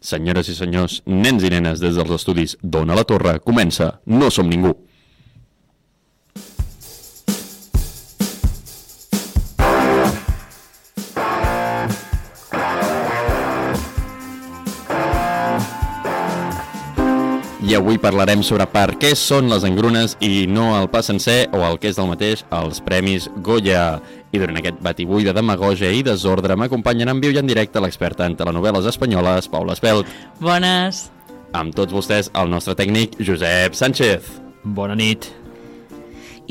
Senyores i senyors, nens i nenes des dels estudis d'Ona la Torre, comença No som ningú. Avui parlarem sobre per què són les engrunes i no el pa sencer o el que és del mateix, els Premis Goya. I durant aquest batibull de demagogia i desordre m'acompanyen en viu i en directe l'experta en telenovel·les espanyoles, Paula Espelt. Bones. Amb tots vostès, el nostre tècnic, Josep Sánchez. Bona nit.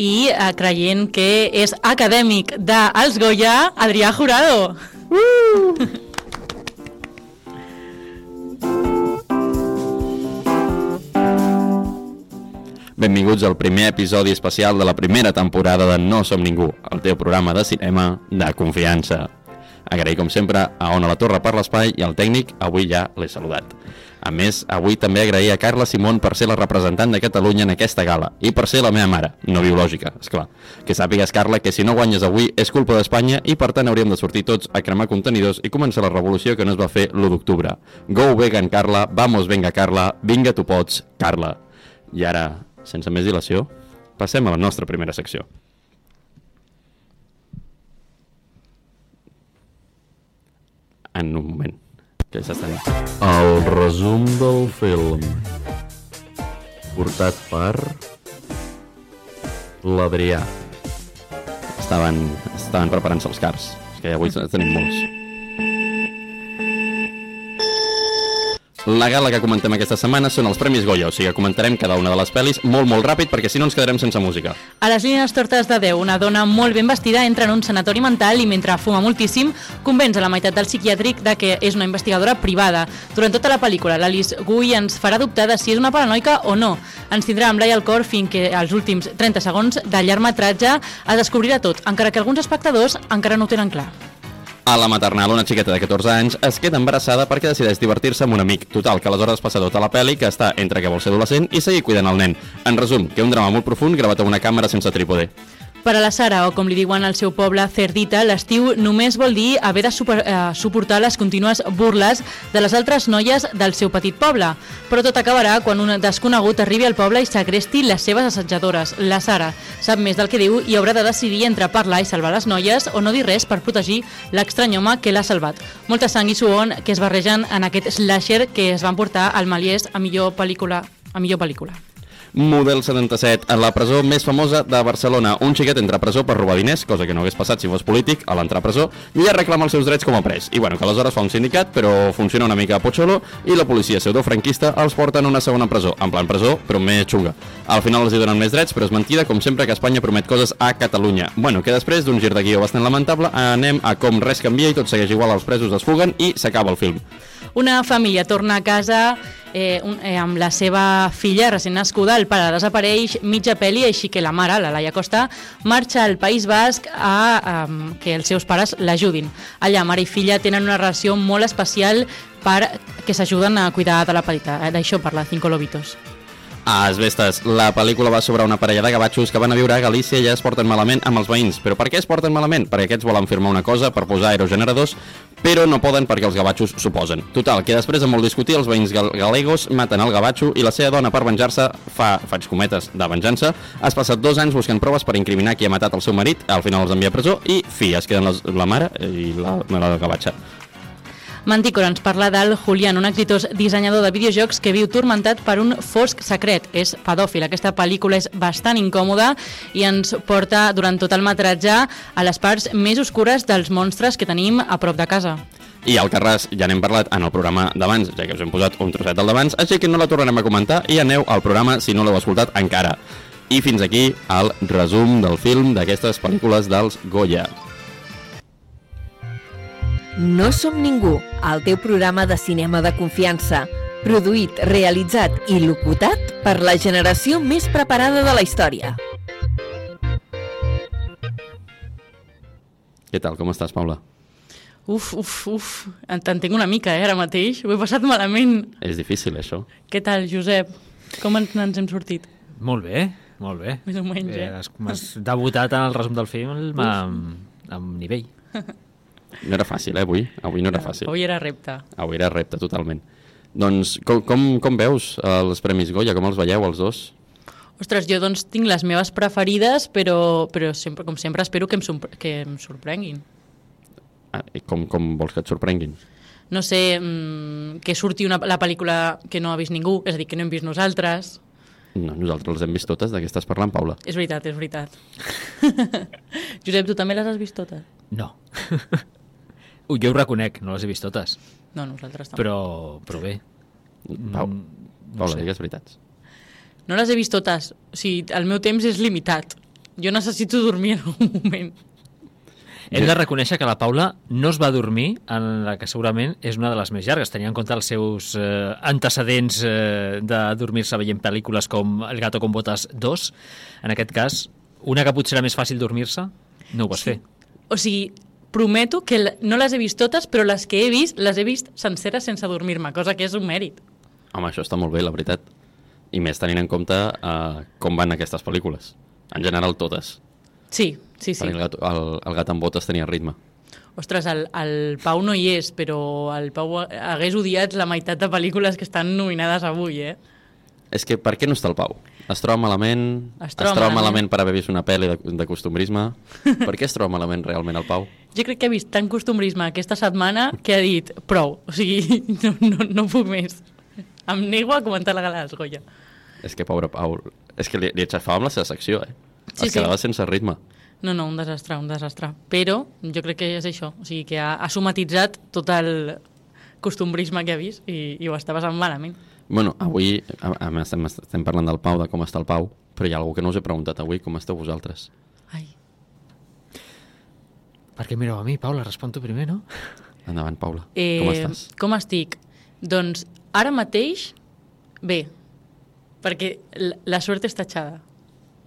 I eh, creient que és acadèmic dels Goya, Adrià Jurado. Uh! Benvinguts al primer episodi especial de la primera temporada de No Som Ningú, el teu programa de cinema de confiança. Agrair, com sempre, a Ona la Torre per l'espai i al tècnic, avui ja l'he saludat. A més, avui també agrair a Carla Simón per ser la representant de Catalunya en aquesta gala i per ser la meva mare, no biològica, és clar. Que sàpigues, Carla, que si no guanyes avui és culpa d'Espanya i per tant hauríem de sortir tots a cremar contenidors i començar la revolució que no es va fer l'1 d'octubre. Go vegan, Carla, vamos venga, Carla, vinga tu pots, Carla. I ara, sense més dilació, passem a la nostra primera secció. En un moment, que s'estan... El resum del film portat per l'Adrià. Estaven, estaven preparant-se els cars, és que avui tenim molts. La gala que comentem aquesta setmana són els Premis Goya, o sigui que comentarem cada una de les pel·lis molt, molt ràpid perquè si no ens quedarem sense música. A les línies tortes de Déu, una dona molt ben vestida entra en un sanatori mental i mentre fuma moltíssim convenç a la meitat del psiquiàtric de que és una investigadora privada. Durant tota la pel·lícula, l'Alice Guy ens farà dubtar de si és una paranoica o no. Ens tindrà amb l'ai al cor fins que els últims 30 segons de llargmetratge es descobrirà tot, encara que alguns espectadors encara no ho tenen clar. A la maternal, una xiqueta de 14 anys es queda embarassada perquè decideix divertir-se amb un amic. Total, que aleshores passa tota la pel·li que està entre que vol ser adolescent i seguir cuidant el nen. En resum, que un drama molt profund gravat a una càmera sense trípode. Per a la Sara, o com li diuen al seu poble, Cerdita, l'estiu només vol dir haver de super, eh, suportar les contínues burles de les altres noies del seu petit poble. Però tot acabarà quan un desconegut arribi al poble i segresti les seves assetjadores. La Sara sap més del que diu i haurà de decidir entre parlar i salvar les noies o no dir res per protegir l'estrany home que l'ha salvat. Molta sang i suon que es barregen en aquest slasher que es van portar al Maliès a millor pel·lícula. A millor pel·lícula. Model 77, en la presó més famosa de Barcelona. Un xiquet entra a presó per robar diners, cosa que no hagués passat si fos polític, a l'entrar a presó, i ja reclama els seus drets com a pres. I bueno, que aleshores fa un sindicat, però funciona una mica a Pocholo, i la policia pseudofranquista els porta en una segona presó, en plan presó, però més xunga. Al final els hi donen més drets, però és mentida, com sempre que Espanya promet coses a Catalunya. Bueno, que després d'un gir de guió bastant lamentable, anem a com res canvia i tot segueix igual, els presos es fuguen i s'acaba el film. Una família torna a casa eh, un, eh, amb la seva filla recent nascuda, el pare desapareix mitja pel·li, així que la mare, la Laia Costa, marxa al País Basc a, a que els seus pares l'ajudin. Allà, mare i filla tenen una relació molt especial per que s'ajuden a cuidar de la petita. Eh, D'això parla Cinco Lobitos. A Asbestes, la pel·lícula va sobre una parella de gavatxos que van a viure a Galícia i ja es porten malament amb els veïns. Però per què es porten malament? Perquè aquests volen firmar una cosa per posar aerogeneradors, però no poden perquè els gavatxos s'oposen. Total, que després de molt discutir, els veïns gal galegos maten el gavatxo i la seva dona per venjar-se fa, faig cometes, de venjança, has passat dos anys buscant proves per incriminar qui ha matat el seu marit, al final els envia a presó i fi, es queden les, la mare i la, la gavatxa. Manticora ens parla del Julián, un exitós dissenyador de videojocs que viu turmentat per un fosc secret. És pedòfil. Aquesta pel·lícula és bastant incòmoda i ens porta durant tot el metratge a les parts més oscures dels monstres que tenim a prop de casa. I al Carràs ja n'hem parlat en el programa d'abans, ja que us hem posat un trosset del d'abans, així que no la tornarem a comentar i aneu al programa si no l'heu escoltat encara. I fins aquí el resum del film d'aquestes pel·lícules dels Goya. No som ningú, el teu programa de cinema de confiança. Produït, realitzat i locutat per la generació més preparada de la història. Què tal, com estàs, Paula? Uf, uf, uf, te'n tinc una mica, eh, ara mateix. Ho he passat malament. És difícil, això. Què tal, Josep? Com ens, ens hem sortit? Molt bé, molt bé. Més o menys, eh? Has, has debutat en el resum del film amb, amb nivell. No era fàcil, eh, avui? Avui no era fàcil. Avui era repte. Avui era repte, totalment. Doncs com, com, com veus els Premis Goya? Com els veieu els dos? Ostres, jo doncs tinc les meves preferides, però, però sempre, com sempre espero que em, que em sorprenguin. Ah, i com, com vols que et sorprenguin? No sé, mmm, que surti una, la pel·lícula que no ha vist ningú, és a dir, que no hem vist nosaltres. No, nosaltres les hem vist totes, de què estàs parlant, Paula? És veritat, és veritat. Josep, tu també les has vist totes? No. jo ho reconec, no les he vist totes, No, nosaltres també. però, però bé. Pau, Mm, no Paula, sé. digues veritats. No les he vist totes. O sigui, el meu temps és limitat. Jo necessito dormir en algun moment. Hem de reconèixer que la Paula no es va dormir en la que segurament és una de les més llargues, tenint en compte els seus eh, antecedents eh, de dormir-se veient pel·lícules com El gato con botas 2. En aquest cas, una que potser era més fàcil dormir-se, no ho vas fer. O sigui, prometo que no les he vist totes, però les que he vist, les he vist senceres sense dormir-me, cosa que és un mèrit. Home, això està molt bé, la veritat. I més tenint en compte uh, com van aquestes pel·lícules. En general, totes. Sí, sí, sí. Perquè el, gat, el, el gat amb botes tenia ritme. Ostres, el, el Pau no hi és, però el Pau hagués odiat la meitat de pel·lícules que estan nominades avui, eh? És que per què no està el Pau? Es troba malament? Es troba malament. malament per haver vist una pel·li de, de costumbrisme? per què es troba malament realment el Pau? Jo crec que he vist tant costumbrisme aquesta setmana que ha dit prou, o sigui, no, no, no puc més. Em nego a comentar la gala dels Goya. És que, pobre Pau, és que li, li aixafàvem la seva secció, eh? Sí, es sí. quedava sense ritme. No, no, un desastre, un desastre. Però jo crec que és això, o sigui, que ha, ha somatitzat tot el costumbrisme que ha vist i, i ho està passant malament. Bueno, avui a, a, estem, estem parlant del Pau, de com està el Pau, però hi ha algú que no us he preguntat avui, com esteu vosaltres? Ai, Per què mireu a mi, Paula? Respon tu primer, no? Endavant, Paula. eh, Com estàs? Com estic? Doncs ara mateix, bé, perquè la, la sort és tatxada.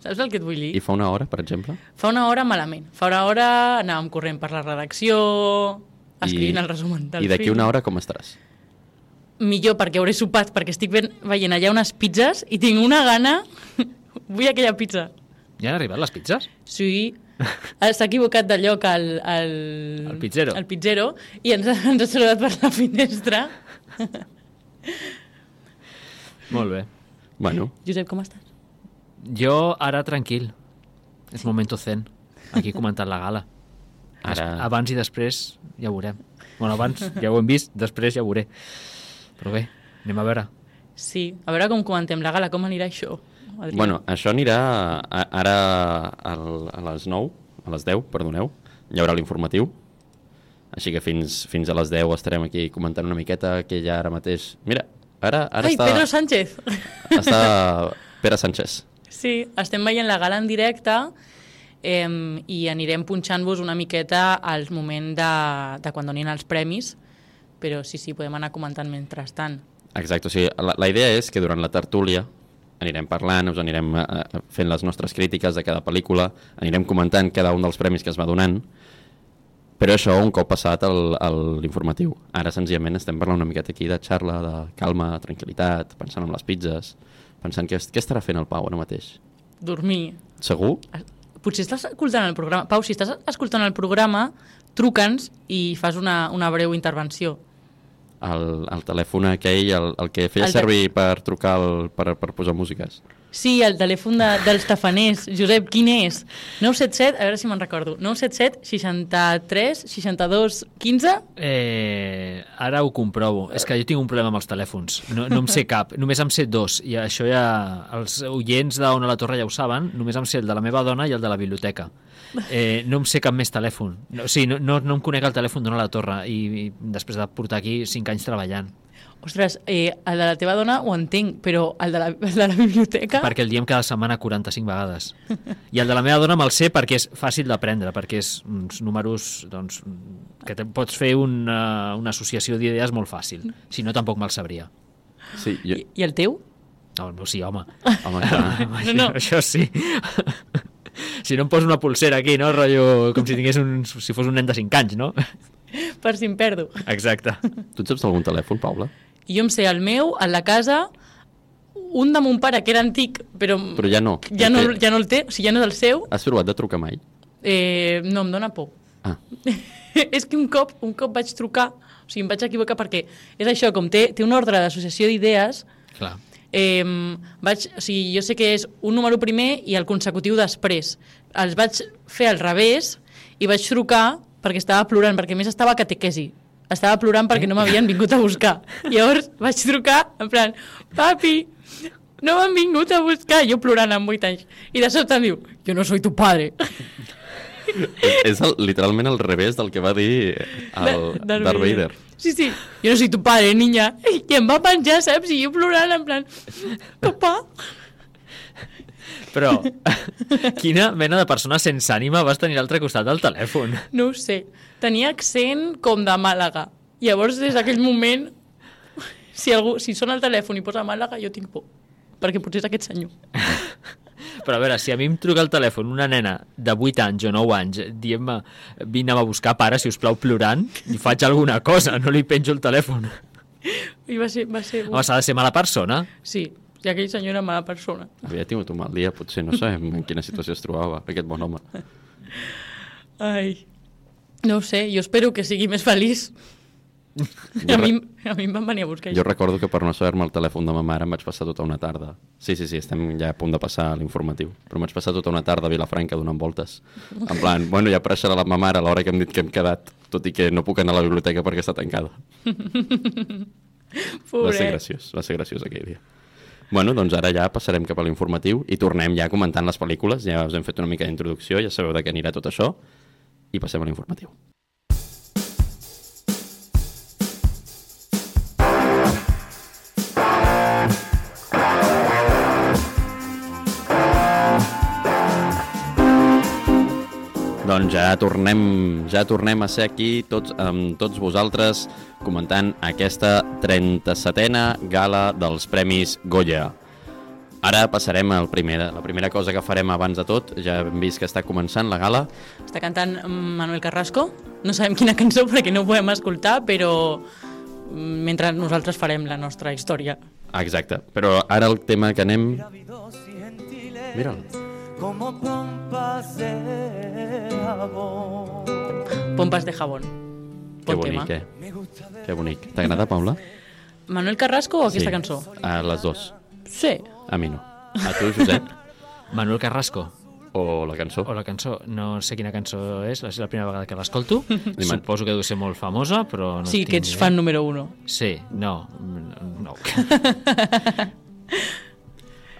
Saps el que et vull dir? I fa una hora, per exemple? Fa una hora malament. Fa una hora anàvem corrent per la redacció, escrivint el resum del I d'aquí una hora com estaràs? Millor perquè hauré sopat, perquè estic ben, veient allà unes pizzas i tinc una gana... Vull aquella pizza. Ja han arribat les pizzas? Sí, s'ha equivocat de lloc el, el, El pizzero. el pizzero i ens, ha- ens ha saludat per la finestra. Molt bé. Bueno, Josep, com estàs? Jo ara tranquil. És momento zen. Aquí comentant la gala. ara... Abans i després ja ho veurem. Bueno, abans ja ho hem vist, després ja ho veuré. Però bé, anem a veure. Sí, a veure com comentem la gala, com anirà això. Adrià? Bueno, això anirà a, ara al, a les 9, a les 10, perdoneu, hi haurà l'informatiu. Així que fins, fins a les 10 estarem aquí comentant una miqueta que ja ara mateix... Mira, ara, ara Ai, està, Pedro Sánchez! està Pere Sánchez. Sí, estem veient la gala en directe eh, i anirem punxant-vos una miqueta al moment de, de quan donin els premis, però sí, sí, podem anar comentant mentrestant. Exacte, o sigui, la, la idea és que durant la tertúlia anirem parlant, us anirem eh, fent les nostres crítiques de cada pel·lícula, anirem comentant cada un dels premis que es va donant, però això un cop passat l'informatiu. Ara senzillament estem parlant una miqueta aquí de xarra, de calma, tranquil·litat, pensant en les pizzas, pensant què, què estarà fent el Pau ara mateix. Dormir. Segur? Potser estàs escoltant el programa. Pau, si estàs escoltant el programa, truca'ns i fas una, una breu intervenció. El, el telèfon aquell, el, el que feia El te- servir per trucar, el, per, per posar músiques. Sí, el telèfon de, dels tafaners. Josep, quin és? 977, a veure si me'n recordo. 977 63 62 15? Eh, ara ho comprovo. És que jo tinc un problema amb els telèfons. No, no em sé cap. Només em sé dos. I això ja... Els oients d'Ona la Torre ja ho saben. Només em sé el de la meva dona i el de la biblioteca. Eh, no em sé cap més telèfon. No, o sigui, no, no, no em conec el telèfon d'Ona la Torre i, i després de portar aquí cinc anys treballant. Ostres, eh, el de la teva dona ho entenc, però el de la, el de la biblioteca... Perquè el diem cada setmana 45 vegades. I el de la meva dona me'l sé perquè és fàcil d'aprendre, perquè és uns números doncs, que te pots fer una, una associació d'idees molt fàcil. Si no, tampoc me'l sabria. Sí, jo, I, I el teu? No, el meu sí, home. home, clar. No, no. Això sí. Si no em poso una pulsera aquí, no? Rotllo, com si tingués un, si fos un nen de 5 anys, no? Per si em perdo. Exacte. Tu et saps algun telèfon, Paula? Jo em sé el meu, el de casa, un de mon pare, que era antic, però, Però ja no. ja, no, ja no el té, o sigui, ja no és el seu, Has provat de trucar mai? eh, no, em dóna por. Ah, és que un cop, un cop vaig trucar, o sigui, em vaig equivocar perquè és això, com té, té un ordre d'associació d'idees, Clar. Eh, vaig, o sigui, jo sé que és un número primer i el consecutiu després. Els vaig fer al revés i vaig trucar perquè estava plorant, perquè més estava catequesi. Estava plorant perquè no m'havien vingut a buscar. Llavors vaig trucar en plan, papi, no m'han vingut a buscar. Jo plorant amb 8 anys. I de sobte em diu, jo no soy tu padre. és el, literalment al revés del que va dir el Darth Vader. Sí, sí. Jo no soy tu padre, niña. I em va penjar, saps? I jo plorant en plan, papà. Però, quina mena de persona sense ànima vas tenir a l'altre costat del telèfon? No ho sé. Tenia accent com de Màlaga. Llavors, des d'aquell moment, si, algú, si sona el telèfon i posa Màlaga, jo tinc por. Perquè potser és aquest senyor. Però a veure, si a mi em truca al telèfon una nena de 8 anys o 9 anys dient-me vine a buscar pare, si us plau, plorant, i faig alguna cosa, no li penjo el telèfon. I va ser... Va ser... Home, s'ha de ser mala persona. Sí, i aquell senyor era mala persona. Havia tingut un mal dia, potser, no sabem en quina situació es trobava aquest bon home. Ai, no ho sé, jo espero que sigui més feliç. Jo A mi, a mi em van venir a buscar. Jo recordo que per no saber-me el telèfon de ma mare em vaig passar tota una tarda. Sí, sí, sí, estem ja a punt de passar a l'informatiu. Però em vaig passar tota una tarda a Vilafranca donant voltes. En plan, bueno, ja apareixerà la ma mare a l'hora que hem dit que hem quedat, tot i que no puc anar a la biblioteca perquè està tancada. Va ser graciós, va ser graciós aquell dia. Bueno, doncs ara ja passarem cap a l'informatiu i tornem ja comentant les pel·lícules. Ja us hem fet una mica d'introducció, ja sabeu de què anirà tot això. I passem a l'informatiu. Doncs ja tornem, ja tornem a ser aquí tots, amb tots vosaltres comentant aquesta 37a gala dels Premis Goya. Ara passarem al primer, la primera cosa que farem abans de tot, ja hem vist que està començant la gala, Està cantant Manuel Carrasco. No sabem quina cançó perquè no ho podem escoltar, però mm, mentre nosaltres farem la nostra història. exacte, però ara el tema que anem... Mira'l, como pompas de jabón. Pompas de jabón. que Bon bonic, tema. eh? Que bonic. T'agrada, Paula? Manuel Carrasco o aquesta sí. cançó? A les dues. Sí. A mi no. A tu, Josep? Manuel Carrasco, O la cançó? o la cançó, no sé quina cançó és, és la primera vegada que l'escolto. Suposo que deu ser molt famosa, però no sí, que ets fan número uno. Sí, no, no.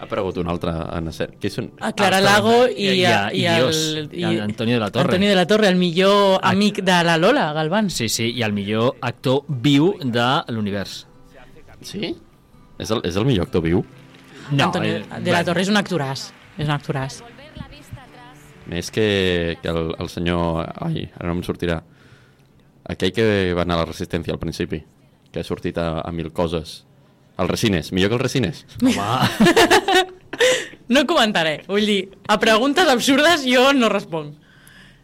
Ha aparegut un altre en escena. Qui són? A Clara Ah, Lago i, i a- i, i el, Dios, i a Antonio de la Torre. Antonio de la Torre, el millor amic de la Lola, Galván. Sí, sí, i el millor actor viu de l'univers. Sí? És el, és el millor actor viu? No, Antonio eh, de la Torre és un actoràs. És un actoràs. Més que, que el, el senyor... Ai, ara no em sortirà. Aquell que va anar a la Resistència al principi, que ha sortit a, a mil coses. El Resines, millor que el Resines. Home, No comentaré. Vull dir, a preguntes absurdes jo no responc.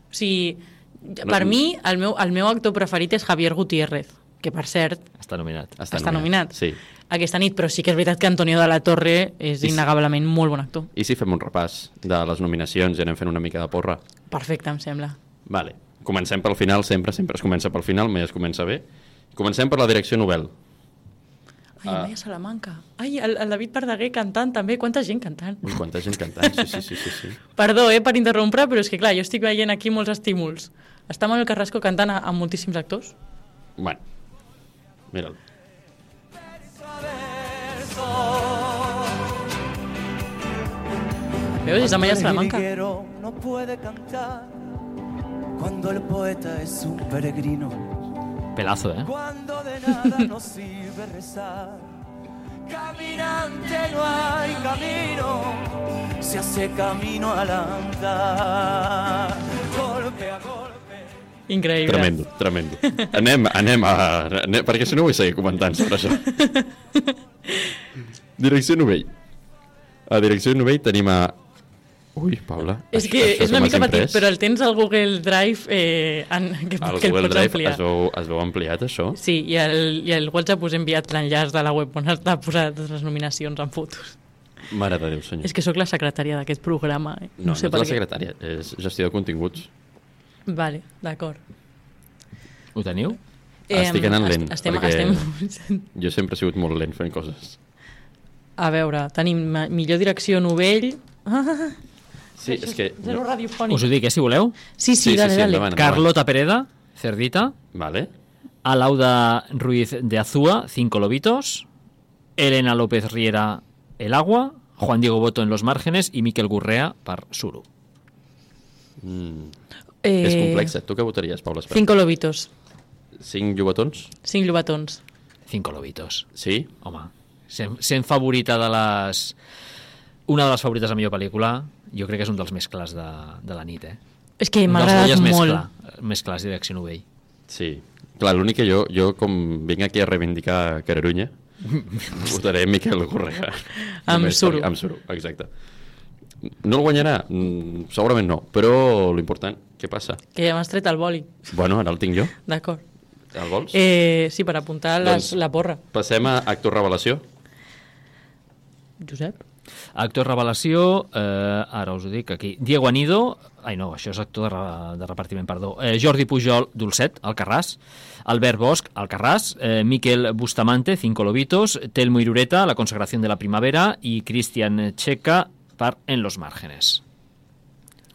O sigui, per mi, el meu, el meu actor preferit és Javier Gutiérrez, que per cert està nominat. Està, està nominat. Sí. aquesta nit, però sí que és veritat que Antonio de la Torre és I innegablement molt bon actor. I si fem un repàs de les nominacions i anem fent una mica de porra? Perfecte, em sembla. Vale. Comencem pel final, sempre, sempre es comença pel final, mai es comença bé. Comencem per la direcció novel. Ai, Ah. Amaya Salamanca. Ai, el, el David Verdaguer cantant també. Quanta gent cantant. Ui, quanta gent cantant, sí, sí, sí, sí. sí. Perdó, eh, per interrompre, però és que clar, jo estic veient aquí molts estímuls. Està Manuel Carrasco cantant a- amb moltíssims actors. Bueno, mira'l. Veus? És Amaya Salamanca. no puede cantar cuando el poeta es un peregrino, Pelazo, eh? cuando de nada nos sirve rezar. Caminante no hay camino, se hace camino al andar, golpe a golpe. Increïble. Tremendo, tremendo. Anem, anem a... Anem, perquè si no vull seguir comentant sobre això. Direcció Novell. A Direcció Novell tenim a... Ui, Paula. És que això és una mica petit, però el tens al Google Drive eh, en, que, Al que el Google pots Drive ampliar. es veu, es veu ampliat, això? Sí, i el, i el WhatsApp us he enviat l'enllaç de la web on està posades les nominacions en fotos. Mare de Déu, senyor. És que sóc la secretària d'aquest programa. Eh? No, no, sé no és la què. secretària, és gestió de continguts. Vale, d'acord. Ho teniu? Estic anant est- lent, Estem, perquè- estem... Jo sempre he sigut molt lent fent coses. A veure, tenim millor direcció novell... Sí, és que... Zero radiofònic. Us ho dic, eh, si voleu. Sí, sí, Sí, sí, dale, sí, dale. endavant. Carlota Pereda, Cerdita. Vale. Alauda Ruiz de Azúa, Cinco Lobitos. Elena López Riera, El Agua. Juan Diego Boto en Los Márgenes i Miquel Gurrea per Suro. Mm. Eh, És complex. Tu què votaries, Paula Espera? Cinco lobitos, Cinc llobatons? cinc llobatons. Cinco Lobitos. Sí? Home, sent, sent favorita de les... Una de les favorites de millor pel·lícula, jo crec que és un dels més clars de, de la nit, eh? És que m'ha agradat més molt. Clar, més clars direcció novell. Sí. Clar, l'únic que jo, jo com vinc aquí a reivindicar Cararunya, votaré Miquel Correa. Amb suro. Amb suro, exacte. No el guanyarà? Mm, segurament no, però l'important, què passa? Que ja m'has tret el boli. Bueno, ara el tinc jo. D'acord. El vols? Eh, sí, per apuntar les, Doncs- la porra. Passem a actor revelació. Josep? Actor revelació, eh, ara us ho dic aquí, Diego Anido, ai no, això és actor de, re, de repartiment, perdó, eh, Jordi Pujol, Dulcet, Alcarràs, Albert Bosch, Alcarràs, eh, Miquel Bustamante, Cinco Lobitos, Telmo Irureta, La consagración de la primavera i Cristian Checa per En los márgenes.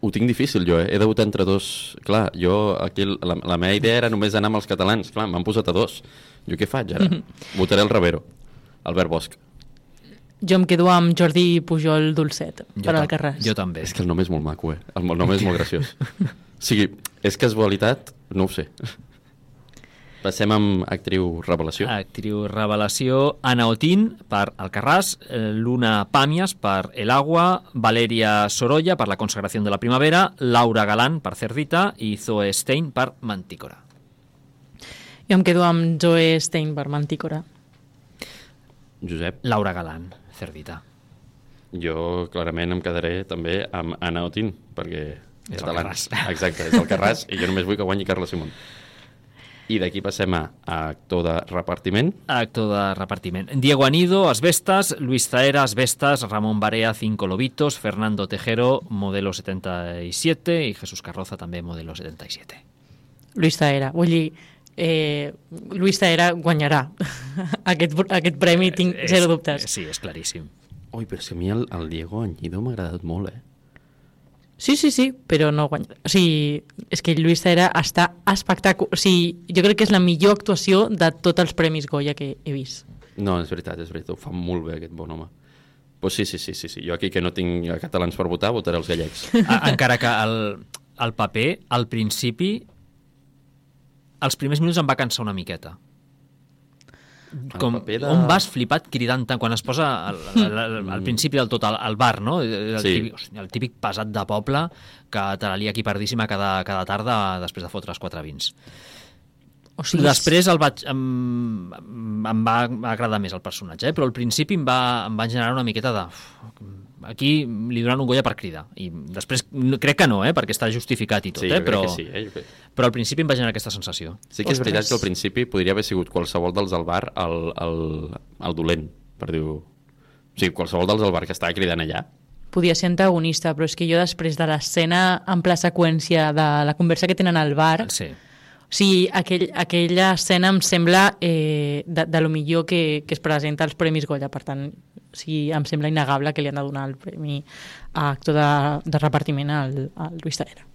Ho tinc difícil, jo, eh? He de votar entre dos. Clar, jo, aquí, la, la meva idea era només anar amb els catalans. Clar, m'han posat a dos. Jo què faig, ara? Votaré el Rivero. Albert Bosch. Jo em quedo amb Jordi Pujol Dulcet, Jo per al Carràs. Jo també. És que el nom és molt maco, eh? El nom és molt graciós. o sigui, és casualitat? No ho sé. Passem amb actriu revelació. Actriu revelació, Ana Otín per Alcarràs, eh, Luna Pàmies per El Agua, Valeria Sorolla per La consagració de la primavera, Laura Galán per Cerdita i Zoe Stein per Mantícora. Jo em quedo amb Joe Stein per Mantícora. Josep, Laura Galán, Cerdita. jo clarament em quedaré també amb Anna Otín, perquè... És el catalans. Carràs. Exacte, és el Carràs, i jo només vull que guanyi Carla Simón. I d'aquí passem a, a actor de repartiment. Actor de repartiment. Diego Anido, Asbestas, Luis Zaera, Asbestas, Ramón Barea, Cinco Lobitos, Fernando Tejero, modelo 77 i Jesús Carroza també modelo 77. Luis Taera. Vull dir, eh, Luis Taera guanyarà aquest, aquest premi, tinc És- zero dubtes. Sí, és claríssim. Ui, però que a mi el, el Diego Añido m'ha agradat molt, eh? Sí, sí, sí, però no guanya. O sigui, és que Luis Taera està espectacular. O sigui, jo crec que és la millor actuació de tots els Premis Goya que he vist. No, és veritat, és veritat, ho fa molt bé aquest bon home. Pues sí, sí, sí, sí, sí. Jo aquí que no tinc catalans per votar, votaré els gallecs. A, encara que el, el paper, al principi, els primers minuts em va cansar una miqueta. Com, paper de- On vas flipat cridant tant quan es posa al, al, al, al principi del tot al, al bar, no? El, Sí. típic, el típic pesat de poble que te la lia aquí pardíssima cada, cada tarda després de fotre els quatre vins. O sigui, Després el vaig, em, em va agradar més el personatge, eh? però al principi em va, em va generar una miqueta de... uf, Aquí li donen un Goya per cridar. I després no- crec que no, eh? perquè està justificat i tot, Sí, eh? però, sí. Eh? Crec... però al principi em va generar aquesta sensació. Sí que és Ostres. veritat que al principi podria haver sigut qualsevol dels del bar el, el, el dolent, per dir-ho. O sigui, qualsevol dels del bar que estava cridant allà. podia ser antagonista, però és que jo després de l'escena en pla seqüència de la conversa que tenen al bar, Sí. O sigui, aquell, aquella escena em sembla eh, de, de lo millor que, que es presenta als Premis Goya, per tant, o sigui, em sembla innegable que li han de donar el premi a actor de, de repartiment al, al Luis Tarera.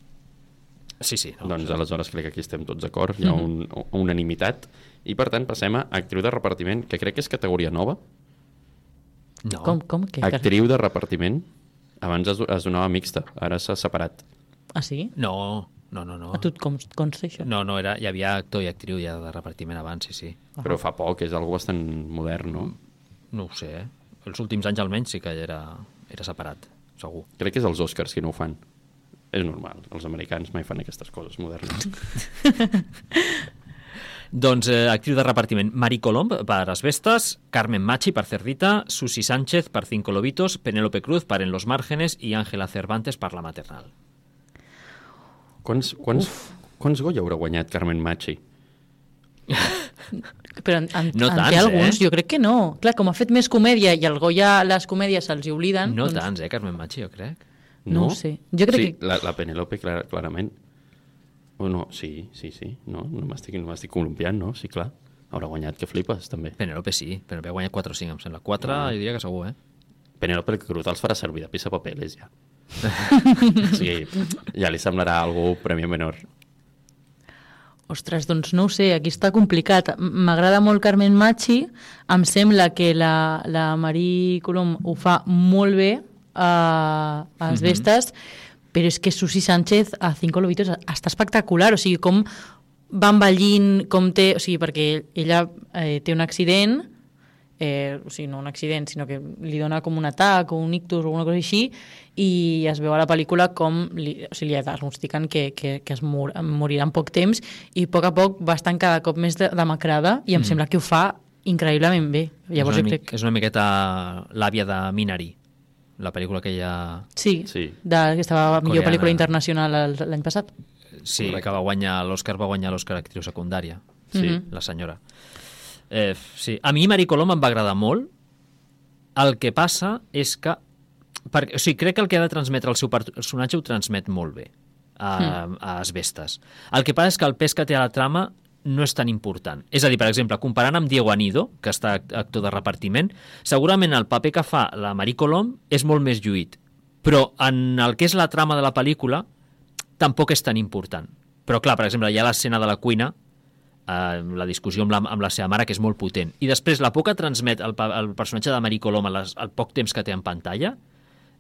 Sí, sí. No? Doncs aleshores crec que aquí estem tots d'acord, hi ha un, unanimitat. I per tant passem a actriu de repartiment, que crec que és categoria nova. no. Com, com? Que, Actriu de repartiment. Abans es, es donava mixta, ara s'ha separat. Ah, sí? No, no, no. no. A tu et com, consta això? No, no, era, hi havia actor i actriu ja de repartiment abans, sí, sí. Però fa poc, és algo bastant modern, no? No ho sé, eh? Els últims anys almenys sí que era, era separat, segur. Crec que és els Oscars qui no ho fan. És normal, els americans mai fan aquestes coses modernes. Doncs eh, actriu de repartiment, Mari Colomb per Asbestas, Carmen Machi per Cerdita, Susi Sánchez per Cinco Lobitos, Penélope Cruz per En los Márgenes i Ángela Cervantes per La Maternal. Quants, quants, quants Goya haurà guanyat Carmen Machi? Però en, en, No en tants, té alguns? eh? Jo crec que no. Clar, com ha fet més comèdia i el Goya les comèdies se'ls hi obliden... No doncs, tants, eh, Carmen Machi, jo crec. No ho sé. Jo crec sí, que- La, la Penelope, clar, clarament. Bueno, sí, sí, sí. No, no m'estic no columpiant, no? Sí, clar. Haurà guanyat, que flipes, també. Penelope sí, Penelope ha guanyat 4 o 5, em sembla. 4 Ah. jo diria que segur, eh? Penélope Cruz els farà servir de pissa papeles, ja. O sigui, ja li semblarà algú premi menor. Ostres, doncs no ho sé, aquí està complicat. M'agrada molt Carmen Machi, em sembla que la, la Marie Colom ho fa molt bé a, a les vestes, però és que Susi Sánchez a Cinco Lobitos està espectacular, o sigui, com va envellint, com té... O sigui, perquè ella eh, té un accident, eh, o sigui, no un accident, sinó que li dona com un atac o un ictus o alguna cosa així, i es veu a la pel·lícula com li, o sigui, li diagnostiquen que, que, que es mor, morirà en poc temps i a poc a poc va estant cada cop més de- demacrada i em sembla que ho fa increïblement bé. Llavors és, una, crec... és una miqueta l'àvia de Minari, la pel·lícula que ja... Sí, Sí. de, que estava millor pel·lícula internacional l'any passat. Sí, Correcte. que va guanyar l'Oscar, va guanyar l'Oscar actriu secundària, Sí. Mhm. la senyora. Eh, sí. A mi Mari Colom em va agradar molt. El que passa és que... Perquè, o sigui, crec que el que ha de transmetre el seu personatge ho transmet molt bé a, a Asbestes. El que passa és que el pes que té a la trama no és tan important. És a dir, per exemple, comparant amb Diego Anido, que està act- actor de repartiment, segurament el paper que fa la Marie Colom és molt més lluït, però en el que és la trama de la pel·lícula tampoc és tan important. Però clar, per exemple, hi ha l'escena de la cuina, eh, la discussió amb la, amb la seva mare, que és molt potent. I després la por que transmet el, el personatge de Marie Colom al poc temps que té en pantalla,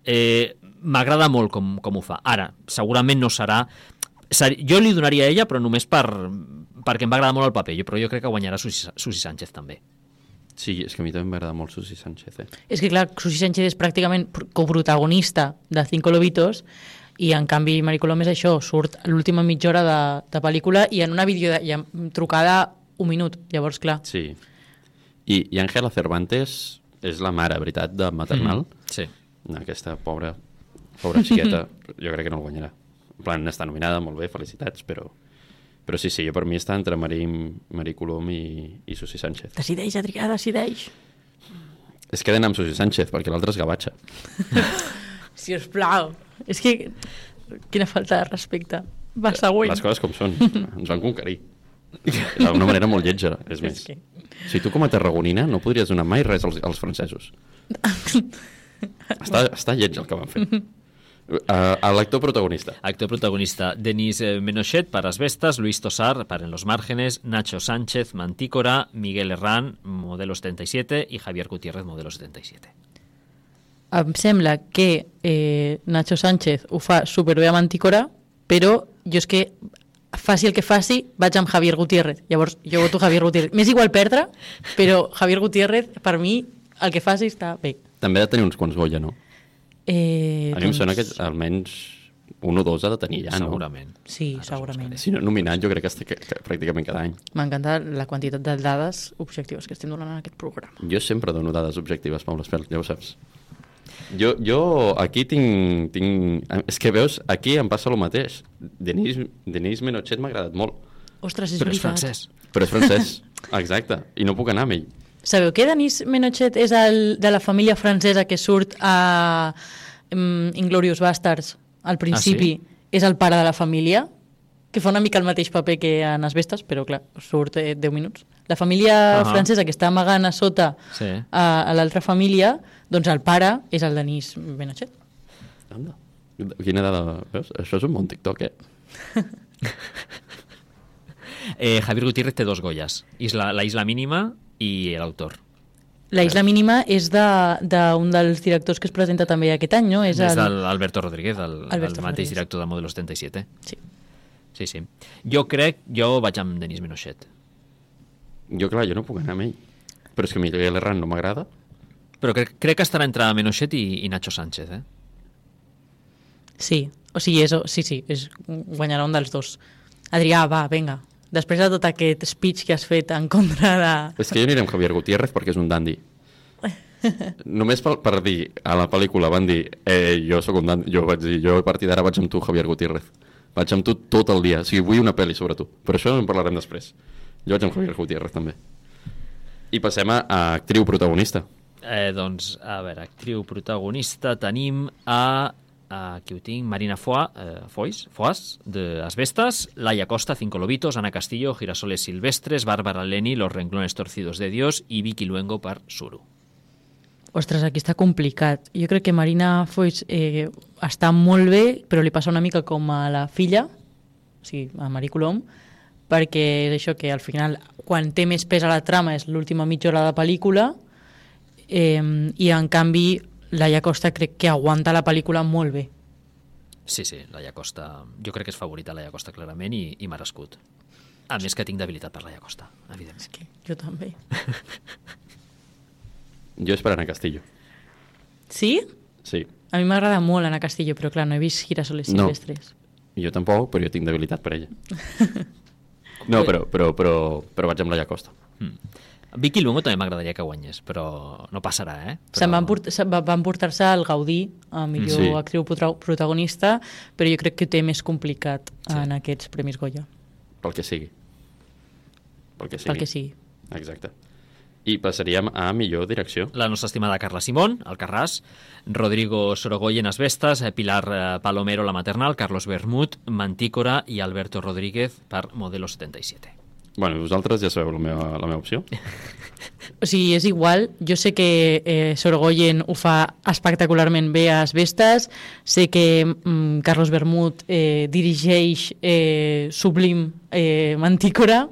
eh, m'agrada molt com, com ho fa. Ara, segurament no serà... ser, jo li donaria a ella, però només per, perquè em va agradar molt el paper, jo, però jo crec que guanyarà Susi, Susi Sánchez també. Sí, és que a mi també m'agrada molt Susi Sánchez, eh? És que, clar, Susi Sánchez és pràcticament pr- coprotagonista de Cinco Lobitos i, en canvi, Marie Colom és això, surt l'última mitja hora de, de pel·lícula i en una vídeo de, i en trucada un minut. Llavors, clar, Sí. I, i Ángela Cervantes és la mare, veritat, de maternal. Sí. Aquesta pobra, pobra xiqueta, jo crec que no el guanyarà. En plan, està nominada, molt bé, felicitats, però... Però sí, sí, jo per mi està entre Marí, Marí Colom i, i Susi Sánchez. decideix, Adrià, decideix. Es queden amb Susi Sánchez, perquè l'altre és gavatxa. Si us plau. És que... Quina falta de respecte. Va, següent. Les coses com són. Ens van conquerir. D'una manera molt lletja, és més. que- O sigui, tu com a tarragonina no podries donar mai res als, als francesos. està, està lleig el que van fer. Uh, L'actor protagonista. Actor protagonista, Denis eh, Menochet per Asbestas, Luis Tosar per En los márgenes, Nacho Sánchez, Mantícora, Miguel Herrán, modelo 77 i Javier Gutiérrez, modelo 77. Em sembla que eh, Nacho Sánchez ho fa superbé a Manticora, però jo és que faci el que faci, vaig amb Javier Gutiérrez. Llavors, jo voto Javier Gutiérrez. M'és igual perdre, però Javier Gutiérrez, per mi, el que faci està bé. També ha de tenir uns quants Goya, no? Eh, A mi em sona que almenys un o dos ha de tenir ja, no? Segurament. Sí, segurament. Si no nominat, jo crec que està que, que, pràcticament cada any. M'encanta la quantitat de dades objectives que estem donant en aquest programa. Jo sempre dono dades objectives, Pau Espert, ja ho saps. Jo, jo aquí tinc, tinc... És que veus, aquí em passa el mateix. Denis, Denis Menochet m'ha agradat molt, Ostres, és Però és veritat. francès. però és francès. Exacte. I no puc anar amb ell. Sabeu que Denis Menochet és el de la família francesa que surt a um, Inglorious Bastards al principi? Ah, És el pare de la família? Que fa una mica el mateix paper que en Asbestes, però clar, surt eh, 10 minuts. La família Ahà. francesa que està amagant a sota Sí. a, a l'altra família, doncs el pare és el Denis Menochet. Anda. Quina dada... Veus? Això és un bon TikTok, eh? Eh, Javier Gutiérrez té dos Goyas, Isla, la Isla Mínima i l'autor. La Isla Mínima és d'un de, d'un dels directors que es presenta també aquest any, no? És, És el... Alberto Rodríguez, el, Alberto el mateix Rodríguez. director del Modelo 77. Sí. Sí, sí. Jo crec, jo vaig amb Denis Menochet. Jo, clar, jo no puc anar amb ell. Però és que Miguel Herrán no m'agrada. Però crec, crec que estarà entre Menochet i, i Nacho Sánchez, eh? Sí, o sigui, és, sí, sí, és, guanyarà un dels dos. Adrià, va, vinga. Després de tot aquest speech que has fet en contra de... És que jo aniré amb Javier Gutiérrez perquè és un dandy. Només per, per dir, a la pel·lícula van dir eh, jo sóc un dandy, jo vaig dir, jo a partir d'ara vaig amb tu, Javier Gutiérrez. Vaig amb tu tot el dia, o sigui, vull una pel·li sobre tu. Però això en parlarem després. Jo vaig amb Javier Gutiérrez també. I passem a, a actriu protagonista. Eh, doncs, a veure, actriu protagonista tenim a aquí ho tinc, Marina Foix, eh, Foix, Foix de Asbestas, Laia Costa, Cinco Lobitos, Ana Castillo, Girasoles Silvestres, Bárbara Leni, Los Renglones Torcidos de Dios i Vicky Luengo per Suru. Ostres, aquí està complicat. Jo crec que Marina Foix eh, està molt bé, però li passa una mica com a la filla, o sigui, a Marie Colom, perquè és això que al final, quan té més pes a la trama és l'última mitja hora de pel·lícula, eh, i en canvi Laia Costa crec que aguanta la pel·lícula molt bé. Sí, sí, Laia Costa... Jo crec que és favorita Laia Costa clarament i, i merescut. A més que tinc debilitat per Laia Costa, evidentment. És que jo també. Jo és per Ana Castillo. Sí? Sí. A mi m'agrada molt Ana Castillo, però clar, no he vist Girasoles No. Silvestres. Jo tampoc, però jo tinc debilitat per ella. No, però, però, però, però vaig amb la Costa. Vicky Luengo també m'agradaria que guanyés, però no passarà, eh? Però... Se'n van, port se va- van portar-se al Gaudí a millor Sí. actriu prota- protagonista, però jo crec que ho té més complicat Sí. en aquests Premis Goya, Pel que sigui. Pel que sigui. pel que sigui. Exacte. I passaríem a millor direcció. La nostra estimada Carla Simón, al Carràs, Rodrigo Sorogoyen Asbestas, eh, Pilar eh, Palomero La Maternal, Carlos Bermut, Mantícora i Alberto Rodríguez per Modelo 77. Bueno, vosaltres ja sabeu la meva, la meva opció. O sigui, és igual. Jo sé que eh, Sorgoyen ho fa espectacularment bé a Asbestes, sé que mm, Carlos Bermut eh, dirigeix eh, Sublim eh, Mantícora,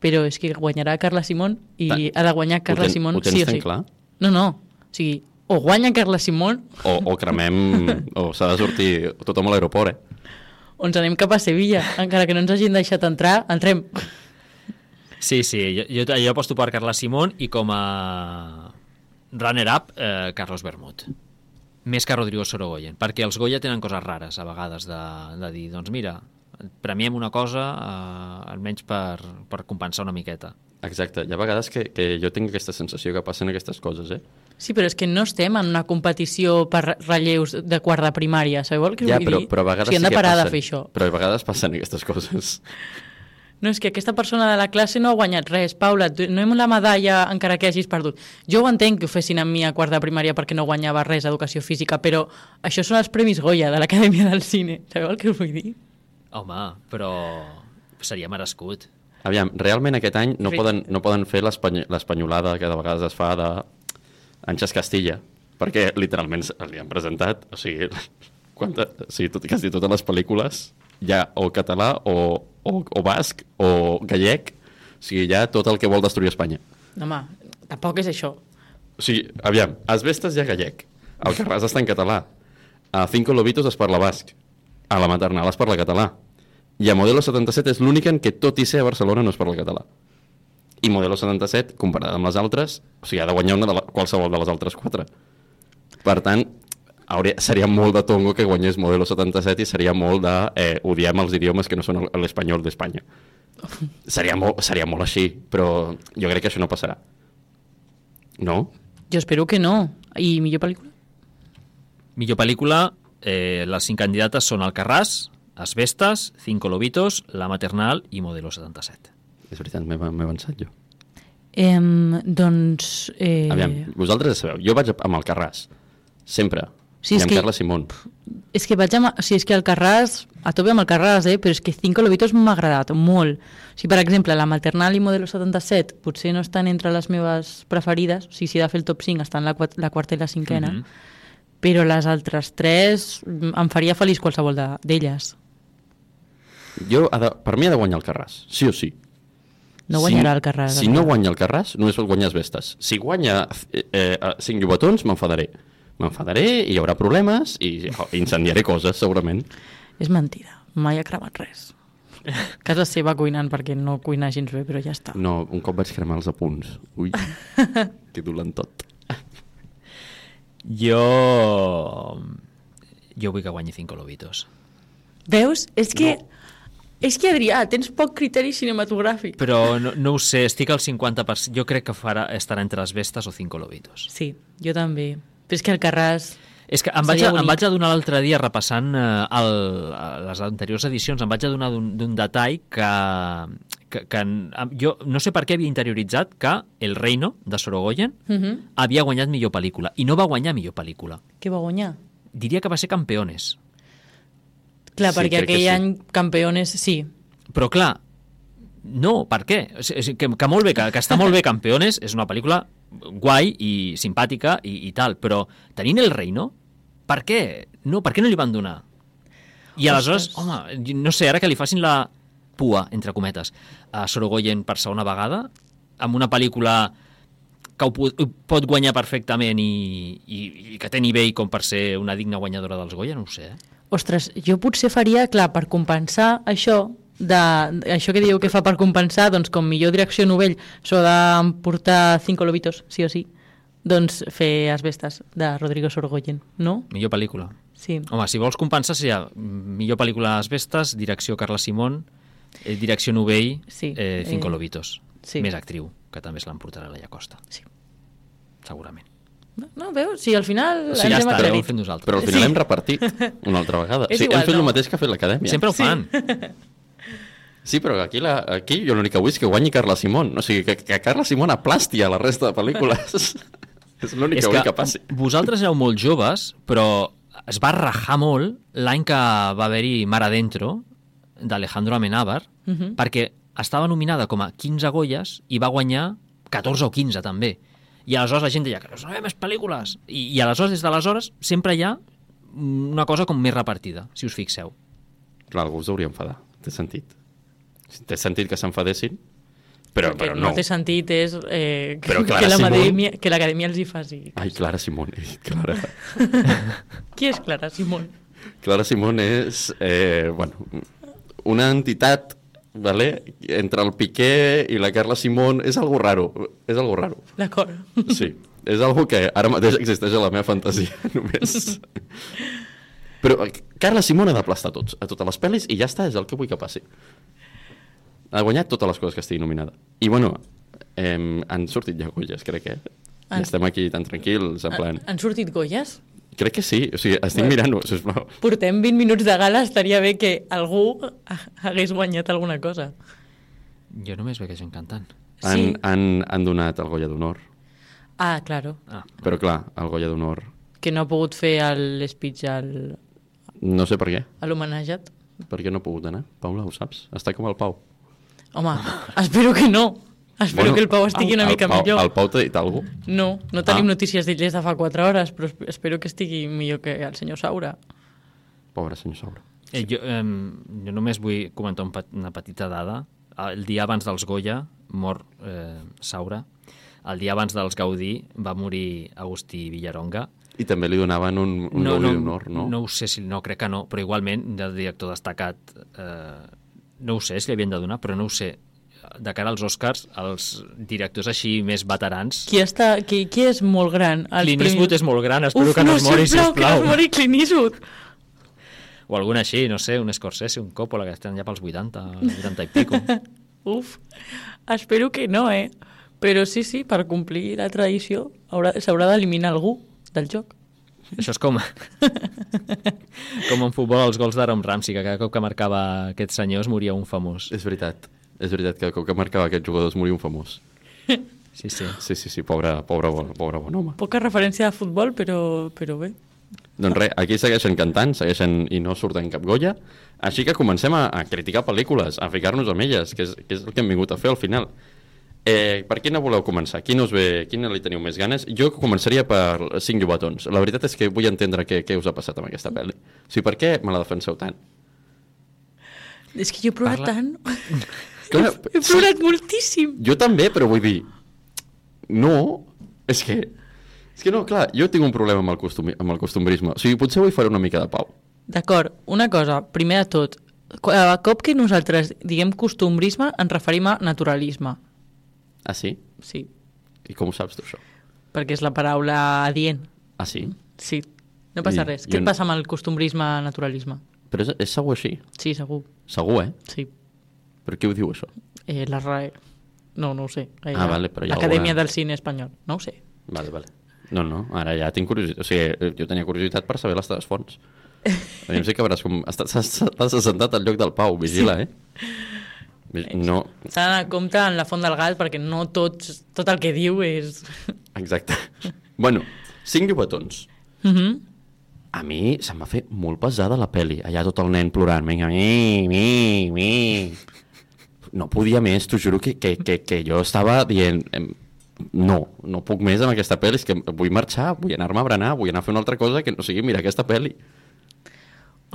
però és que guanyarà Carla Simón i Ta- ha de guanyar Carla ho ten- Simón ho tens sí o tan sí. clar? No, no. O sigui, o guanya Carla Simón O, o cremem... o s'ha de sortir tothom a l'aeroport, eh? o ens anem cap a Sevilla. Encara que no ens hagin deixat entrar, entrem. Sí, sí, jo, jo, jo aposto per Carla Simón i com a runner-up, eh, Carlos Bermut. Més que Rodrigo Sorogoyen, perquè els Goya tenen coses rares a vegades de, de dir, doncs mira, premiem una cosa eh, almenys per, per compensar una miqueta. Exacte. Hi ha vegades que, que jo tinc aquesta sensació que passen aquestes coses, eh? Sí, però és que no estem en una competició per relleus de quart de primària, sabeu el que Ja, vull però, dir? però a vegades o sigui, hem sí de que passen. de fer això. Però a vegades passen aquestes coses. No, és que aquesta persona de la classe no ha guanyat res. Paula, no hem la medalla encara que hagis perdut. Jo ho entenc que ho fessin amb mi a quart de primària perquè no guanyava res a educació física, però això són els Premis Goya de l'Acadèmia del Cine. Sabeu el que us vull dir? Home, però seria merescut. Aviam, realment aquest any no poden, no poden fer l'espany- l'espanyolada que de vegades es fa de Anxes Castilla, perquè literalment li han presentat, o sigui, quanta, o sigui tot, quasi totes les pel·lícules hi ha o català o, o, o basc o gallec, o sigui, hi ha tot el que vol destruir Espanya. No, home, tampoc és això. O sigui, aviam, Asbestes hi ha gallec, el Carràs està en català, a Cinco Lobitos es parla basc, a la maternal es parla català, i a Modelo 77 és l'únic en què tot i ser a Barcelona no es parla català. I Modelo 77, comparada amb les altres, o sigui, ha de guanyar una de la, qualsevol de les altres quatre. Per tant, hauria, seria molt de tongo que guanyés Modelo 77 i seria molt de eh, odiem els idiomes que no són el- l'espanyol d'Espanya. Seria molt, seria molt així, però jo crec que això no passarà. No? Jo espero que no. I millor pel·lícula? Millor pel·lícula, eh, les cinc candidates són Alcarràs, Asbestas, Cinco Lobitos, La Maternal i Modelo 77. És veritat, m'he m'he avançat jo. Em, doncs... Eh... Aviam, vosaltres ja sabeu, jo vaig amb el Carràs, sempre, Sí, i és amb que- Carla Simón. És que vaig amb... O sigui, és que el Carràs, a tope amb el Carràs, eh? però és que Cinco Lobitos m'ha agradat molt. O sigui, per exemple, la Maternal i Modelo 77 potser no estan entre les meves preferides, o sigui, si he de fer el top 5 estan la, la quarta i la cinquena, Mhm. Però les altres tres mm, em faria feliç qualsevol de- d'elles. Jo, de, per mi ha de guanyar el Carràs, sí o sí. No guanyarà el Carràs. Si no guanya el Carràs, només pot guanyar Vestes. Si guanya eh, eh, cinc llobatons, m'enfadaré. M'enfadaré, i hi haurà problemes, i oh, incendiaré coses, segurament. És mentida, mai ha cremat res. Casa seva cuinant perquè no cuina gens bé, però ja està. No, un cop vaig cremar els apunts. Ui, que dolent tot. Jo... Jo vull que guanyi Cinco Lobitos. Veus? És que... No. És que, Adrià, tens poc criteri cinematogràfic. Però no, no ho sé, estic al 50%. Jo crec que farà, estarà entre Asbestas o Cinco Lobitos. Sí, jo també. Però és que el Carràs... És que em vaig, a, em vaig adonar l'altre dia repassant eh, el, les anteriors edicions, em vaig adonar d'un detall que, que, que jo no sé per què havia interioritzat que El Reino, de Sorogoyen, Uh -huh. havia guanyat millor pel·lícula, i no va guanyar millor pel·lícula. Què va guanyar? diria que va ser Campeones. Clar, Sí, perquè aquell sí. any campeones, sí. Però clar, no, per què? O sigui, que, que molt bé, que, que està molt bé Campeones, és una pel·lícula guai i simpàtica i, i tal, però tenint el reino, per què? No, per què no li van donar? I aleshores, Ostres. home, no sé, ara que li facin la pua, entre cometes, a Sorogoyen per segona vegada, amb una pel·lícula que ho pot guanyar perfectament i, i, i que té nivell com per ser una digna guanyadora dels Goya, no ho sé. Eh? Ostres, jo potser faria, clar, per compensar això, de, això que dieu que fa per compensar, doncs com millor direcció novell s'ho de portar cinco lobitos, sí o sí, doncs fer Asbestas, de Rodrigo Sorgoyen, no? Millor pel·lícula. Sí. Home, si vols compensar seria millor pel·lícula a les Vestes, direcció Carla Simón, eh, direcció Novell, Sí, eh, Cinco eh, Lobitos. sí. Més actriu, que també se l'emportarà la Llacosta. Sí. Segurament. No, no veus? Si al final Sí, ja està, ja ho hem fet nosaltres. Però al final Sí. hem repartit una altra vegada. És sí, igual, hem fet no. el mateix que ha fet l'acadèmia. Sempre ho fan. Sí, però aquí, la, aquí jo l'únic que vull és que guanyi Carla Simón. O sigui, que, que Carla Simón aplasti a la resta de pel·lícules. és l'únic És que vull que que passi. vosaltres éreu molt joves, però es va rajar molt l'any que va haver-hi Mar Adentro, d'Alejandro Amenábar, Mhm. perquè estava nominada com a 15 Goyes i va guanyar 14 o 15 també. I aleshores la gent deia que no sabem més pel·lícules. I, I aleshores, des d'aleshores, sempre hi ha una cosa com més repartida, si us fixeu. Clar, algú us hauria enfadar. Té sentit. Té sentit que s'enfadessin, però, però no. no té sentit és eh, que, que Simón- l'acadèmia que l'acadèmia els hi faci. Ai, Clara Simón. he dit Clara. Qui és Clara Simón? Clara Simón és eh, bueno, una entitat vale? entre el Piqué i la Carla Simón. És algo raro. És algo raro. D'acord. Sí, és algo que ara mateix existeix a la meva fantasia, només. Però eh, Carla Simón ha d'aplastar tots, a totes les pel·lis, i ja està, és el que vull que passi. Ha guanyat totes les coses que estigui nominada. I bueno, eh, han sortit ja Goyes, crec que. I Han- estem aquí tan tranquils, en plan... Han sortit Goyes? Crec que sí, o sigui, estic Bueno. mirant-ho, sisplau. Portem 20 minuts de gala, estaria bé que algú ha- hagués guanyat alguna cosa. Jo només veig gent cantant. Han, Sí. han, han donat el Goya d'Honor, Ah, claro, Ah, però clar, el Goya d'Honor que no ha pogut fer speech al, no sé per què, a l'homenatjat. per què no ha pogut anar. Paula, ho saps? Està com el Pau. Home, espero que no. Espero que el Pau estigui una el mica Pau, millor. El Pau t'ha dit alguna cosa? No, no tenim Ah. notícies d'ell des de fa 4 hores, però esp- espero que estigui millor que el senyor Saura. Pobre senyor Saura. Eh, jo, eh, jo només vull comentar un, una petita dada. El dia abans dels Goya mor eh, Saura. El dia abans dels Gaudí va morir Agustí Villaronga. I també li donaven un, un no, Gaudí d'Honor, no? No ho sé, si, no crec que no, però igualment de director destacat eh, no ho sé si li havien de donar, però no ho sé. De cara als Oscars, els directors així més veterans... Qui, està, qui, qui és molt gran? Els Clint Eastwood és molt gran, espero Uf, que no, es mori, sisplau, que no sisplau. es mori Clint Eastwood. O algun així, no sé, un Scorsese, un Coppola, que estan ja pels 80, 80 i pico. Uf, espero que no, eh? Però sí, sí, per complir la tradició haurà- s'haurà d'eliminar algú del joc. Això és com... com en futbol els gols d'Aaron Ramsey, que cada cop que marcava aquest senyor es moria un famós. És veritat. És veritat que com que marcava aquest jugador es moria un famós. Sí, sí. Sí, sí, sí, pobre, pobre, bon, pobre bon home. Poca referència a futbol, però, però bé. Doncs res, aquí segueixen cantant, segueixen i no surten cap Goya, així que comencem a, a criticar pel·lícules, a ficar-nos amb elles, que és, que és el que hem vingut a fer al final. Eh, per quina voleu començar? Quina, us ve, quina li teniu més ganes? Jo començaria per Cinc Llobatons. La veritat és que vull entendre què, què us ha passat amb aquesta pel·li. O sigui, per què me la defenseu tant? És que jo he plorat Parla- tant. Clar, He plorat moltíssim. Jo també, però vull dir... No, és que... És que no, clar, jo tinc un problema amb el, costum, amb el costumbrisme. O sigui, potser vull fer una mica de pau. D'acord, una cosa, primer de tot, a cop que nosaltres diguem costumbrisme ens referim a naturalisme. Ah, sí? Sí, I com ho saps, tu, això? perquè és la paraula adient. Ah, sí? Sí, no passa I- res. Què et passa amb el costumbrisme naturalisme? Però és, és segur així? Sí, segur. Segur, eh? Sí. Per què ho diu, això? Eh, la RAE. No, no ho sé. Eh, Ah, vale, però ha Acadèmia del Cine Espanyol. No ho sé. Vale, vale. No, no, ara ja tinc curiositat. O sigui, eh, jo tenia curiositat per saber les teves fonts. A mi em sé que veuràs com... Estàs assentat al lloc del Pau, vigila, eh? Vi- No, S'ha d'anar a compte en la font del gat perquè no tots, tot el que diu és... exacte. bueno, cinc llobatons. Mhm. a mi se'm va fer molt pesada la peli. Allà tot el nen plorant, vinga, mi, mi, mi. No podia més, t'ho juro que, que, que, que jo estava dient... No, no puc més amb aquesta pel·li, és que vull marxar, vull anar-me a berenar, vull anar a fer una altra cosa que no sigui mirar aquesta pel·li.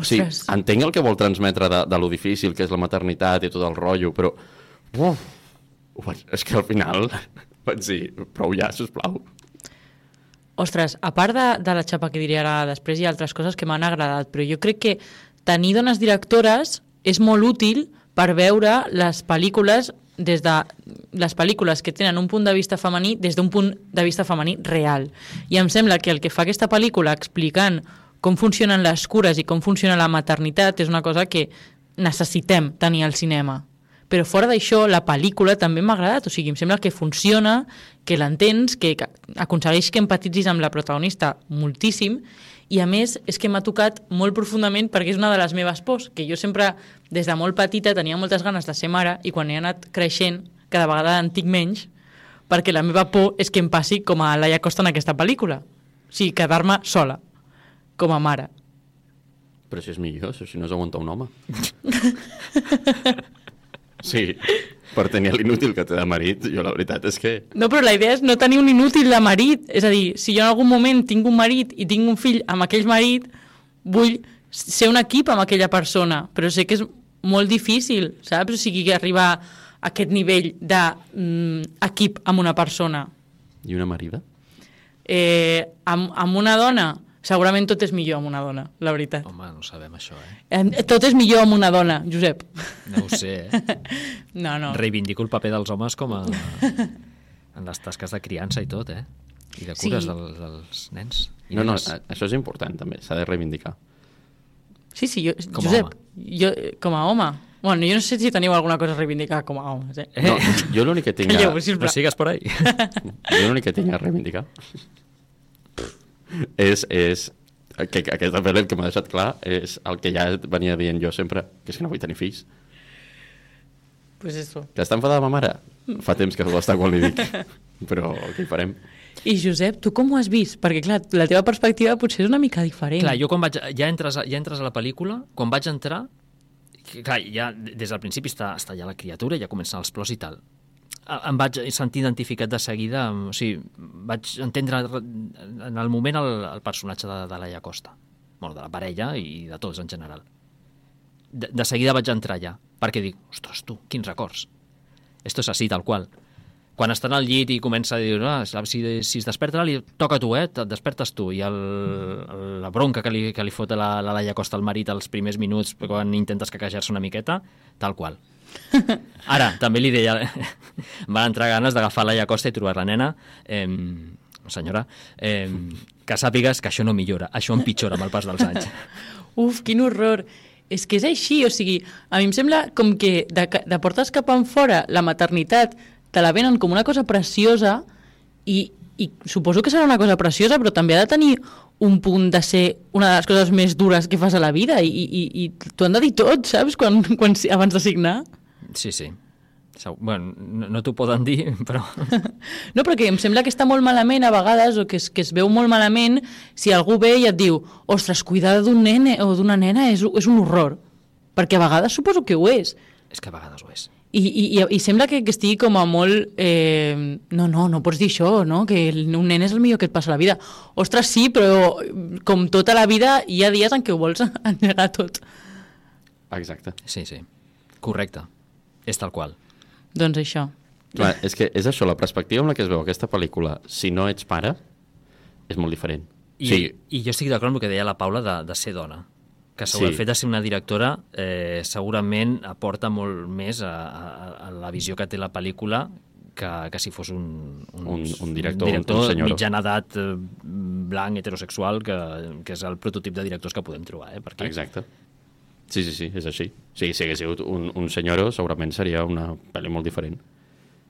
Sí, Ostres, entenc el que vol transmetre de, de lo difícil que és la maternitat i tot el rotllo, però... Uf, vaig- és que al final vaig dir, prou ja, sisplau. Ostres, a part de, de la xapa que diré ara després, hi ha altres coses que m'han agradat, però jo crec que tenir dones directores és molt útil per veure les pel·lícules des de les pel·lícules que tenen un punt de vista femení des d'un punt de vista femení real. I em sembla que el que fa aquesta pel·lícula explicant com funcionen les cures i com funciona la maternitat és una cosa que necessitem tenir al cinema. Però fora d'això, la pel·lícula també m'ha agradat, o sigui, em sembla que funciona, que l'entens, que aconsegueix que empatitzis amb la protagonista moltíssim, i a més és que m'ha tocat molt profundament perquè és una de les meves pors, que jo sempre, des de molt petita, tenia moltes ganes de ser mare i quan he anat creixent, cada vegada en tinc menys, perquè la meva por és que em passi com a Laia Costa en aquesta pel·lícula. O sigui, quedar-me sola, com a mare. Però si és millor, si no és aguantar un home. sí, per tenir l'inútil que té de marit, jo la veritat és que... No, però la idea és no tenir un inútil de marit. És a dir, si jo en algun moment tinc un marit i tinc un fill amb aquell marit, vull ser un equip amb aquella persona, però sé que és molt difícil, saps? O sigui, arribar a aquest nivell d'equip mm, amb una persona. I una marida? Eh, amb, amb una dona, segurament tot és millor amb una dona, la veritat. Home, no sabem això, eh? Tot és millor amb una dona, Josep. No ho sé, eh? No, no. Reivindico el paper dels homes com a... en les tasques de criança i tot, eh? I de cures Sí. del, dels nens. I No, no, nenes. això és important també, s'ha de reivindicar. Sí, sí, jo, Com Josep, jo, com a home. Bueno, jo no sé si teniu alguna cosa a reivindicar com a homes, eh? No, jo l'únic que tinc a, Calleu, No sigues por ahí. jo l'únic que tinc a reivindicar és, és que, que aquesta pel·li el que m'ha deixat clar és el que ja venia dient jo sempre, que és que no vull tenir fills. Pues eso. Que està enfadada ma mare? Fa temps que ho està quan li dic. Però què hi farem? I Josep, tu com ho has vist? Perquè, clar, la teva perspectiva potser és una mica diferent. Clar, jo quan vaig... Ja entres, a, ja entres a la pel·lícula, quan vaig entrar, clar, ja des del principi està, està ja la criatura, ja comencen els plors i tal. Em vaig sentir identificat de seguida, o sigui, vaig entendre en el moment el, el personatge de, de Laia Costa, bueno, de la parella i de tots en general. De, de seguida vaig entrar allà, perquè dic, ostres, tu, quins records. Esto és així, tal qual. Quan estan al llit i comença a dir, ah, si, si es desperta, li toca tu, eh? Et despertes tu. I el, el, la bronca que li, que li fot la, la Laia Costa al marit als primers minuts quan intentes caquejar-se una miqueta, tal qual. Ara, també li deia... van entrar ganes d'agafar la Laia Costa i trobar la nena. Eh, senyora, eh, que sàpigues que això no millora, això empitjora amb el pas dels anys. Uf, quin horror. És que és així, o sigui, a mi em sembla com que de, de portes cap en fora la maternitat te la venen com una cosa preciosa i, i suposo que serà una cosa preciosa, però també ha de tenir un punt de ser una de les coses més dures que fas a la vida i, i, i t'ho han de dir tot, saps, quan, quan, abans de signar. Sí, sí. Segur- Bueno, no, no t'ho poden dir, però... No, perquè em sembla que està molt malament a vegades, o que es, que es veu molt malament si algú ve i et diu ostres, cuidar d'un nen o d'una nena és, és un horror. Perquè a vegades suposo que ho és. És que a vegades ho és. I, i, i- i sembla que, que estigui com a molt... Eh, no, no, no pots dir això, no? que el- un nen és el millor que et passa a la vida. Ostres, sí, però com tota la vida hi ha dies en què ho vols engegar tot. Exacte. Sí, sí. Correcte. És tal qual. Doncs això. Clar, és que és això, la perspectiva amb la que es veu aquesta pel·lícula, si no ets pare, és molt diferent. I, sí, I jo estic d'acord amb el que deia la Paula de, de ser dona. Que segur, Sí. el fet de ser una directora eh, segurament aporta molt més a, a, a la visió que té la pel·lícula que, que si fos un, Un- un director, un- director un senyoro. mitjana edat, eh, blanc, heterosexual, que, que és el prototip de directors que podem trobar. Eh, per aquí. exacte. Sí, sí, sí, és així. Sí, si hagués sigut un, un senyoro, segurament seria una pel·li molt diferent.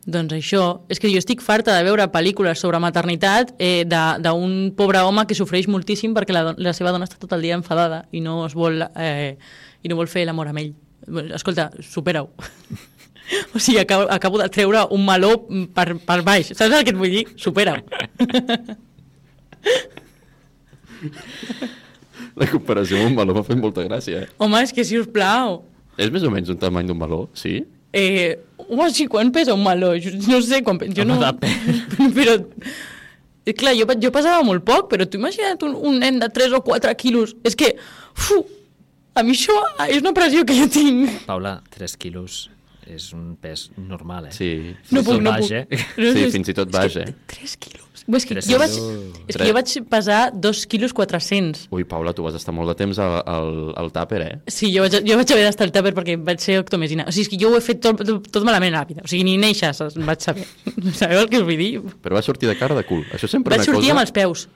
Doncs això, és que jo estic farta de veure pel·lícules sobre maternitat eh, d'un pobre home que sofreix moltíssim perquè la, la seva dona està tot el dia enfadada i no es vol, eh, i no vol fer l'amor amb ell. Escolta, supera-ho. o sigui, acabo, acabo de treure un meló per, per baix. Saps el que et vull dir? Supera-ho. La comparació amb un meló m'ha fet molta gràcia, eh? Home, és que si us plau. És més o menys un tamany d'un meló, sí? Eh, home, sí, quan pesa un meló? Jo no sé, quan, pe- jo Home, no... depèn. però... Eh, clar, jo, jo pesava molt poc, però tu imagina't un, un nen de 3 o 4 quilos. És que, fu, a mi això és una pressió que jo tinc. Paula, 3 quilos és un pes normal, eh? Sí. No Fins puc, i tot no baix, puc. eh? No, Sí, fins i tot és baix, que eh? 3 quilos. Bé, És que, Tres jo vaig, és que jo vaig pesar 2 quilos 400. Ui, Paula, tu vas estar molt de temps al, al, al tàper, eh? Sí, jo vaig, jo vaig haver d'estar al tàper perquè vaig ser octomesina. O sigui, és que jo ho he fet tot, tot, malament a la vida. O sigui, ni neixes em vaig saber. Sabeu el que us vull dir? Però vas sortir de cara de cul. Això sempre Vaig una sortir cosa... amb els peus.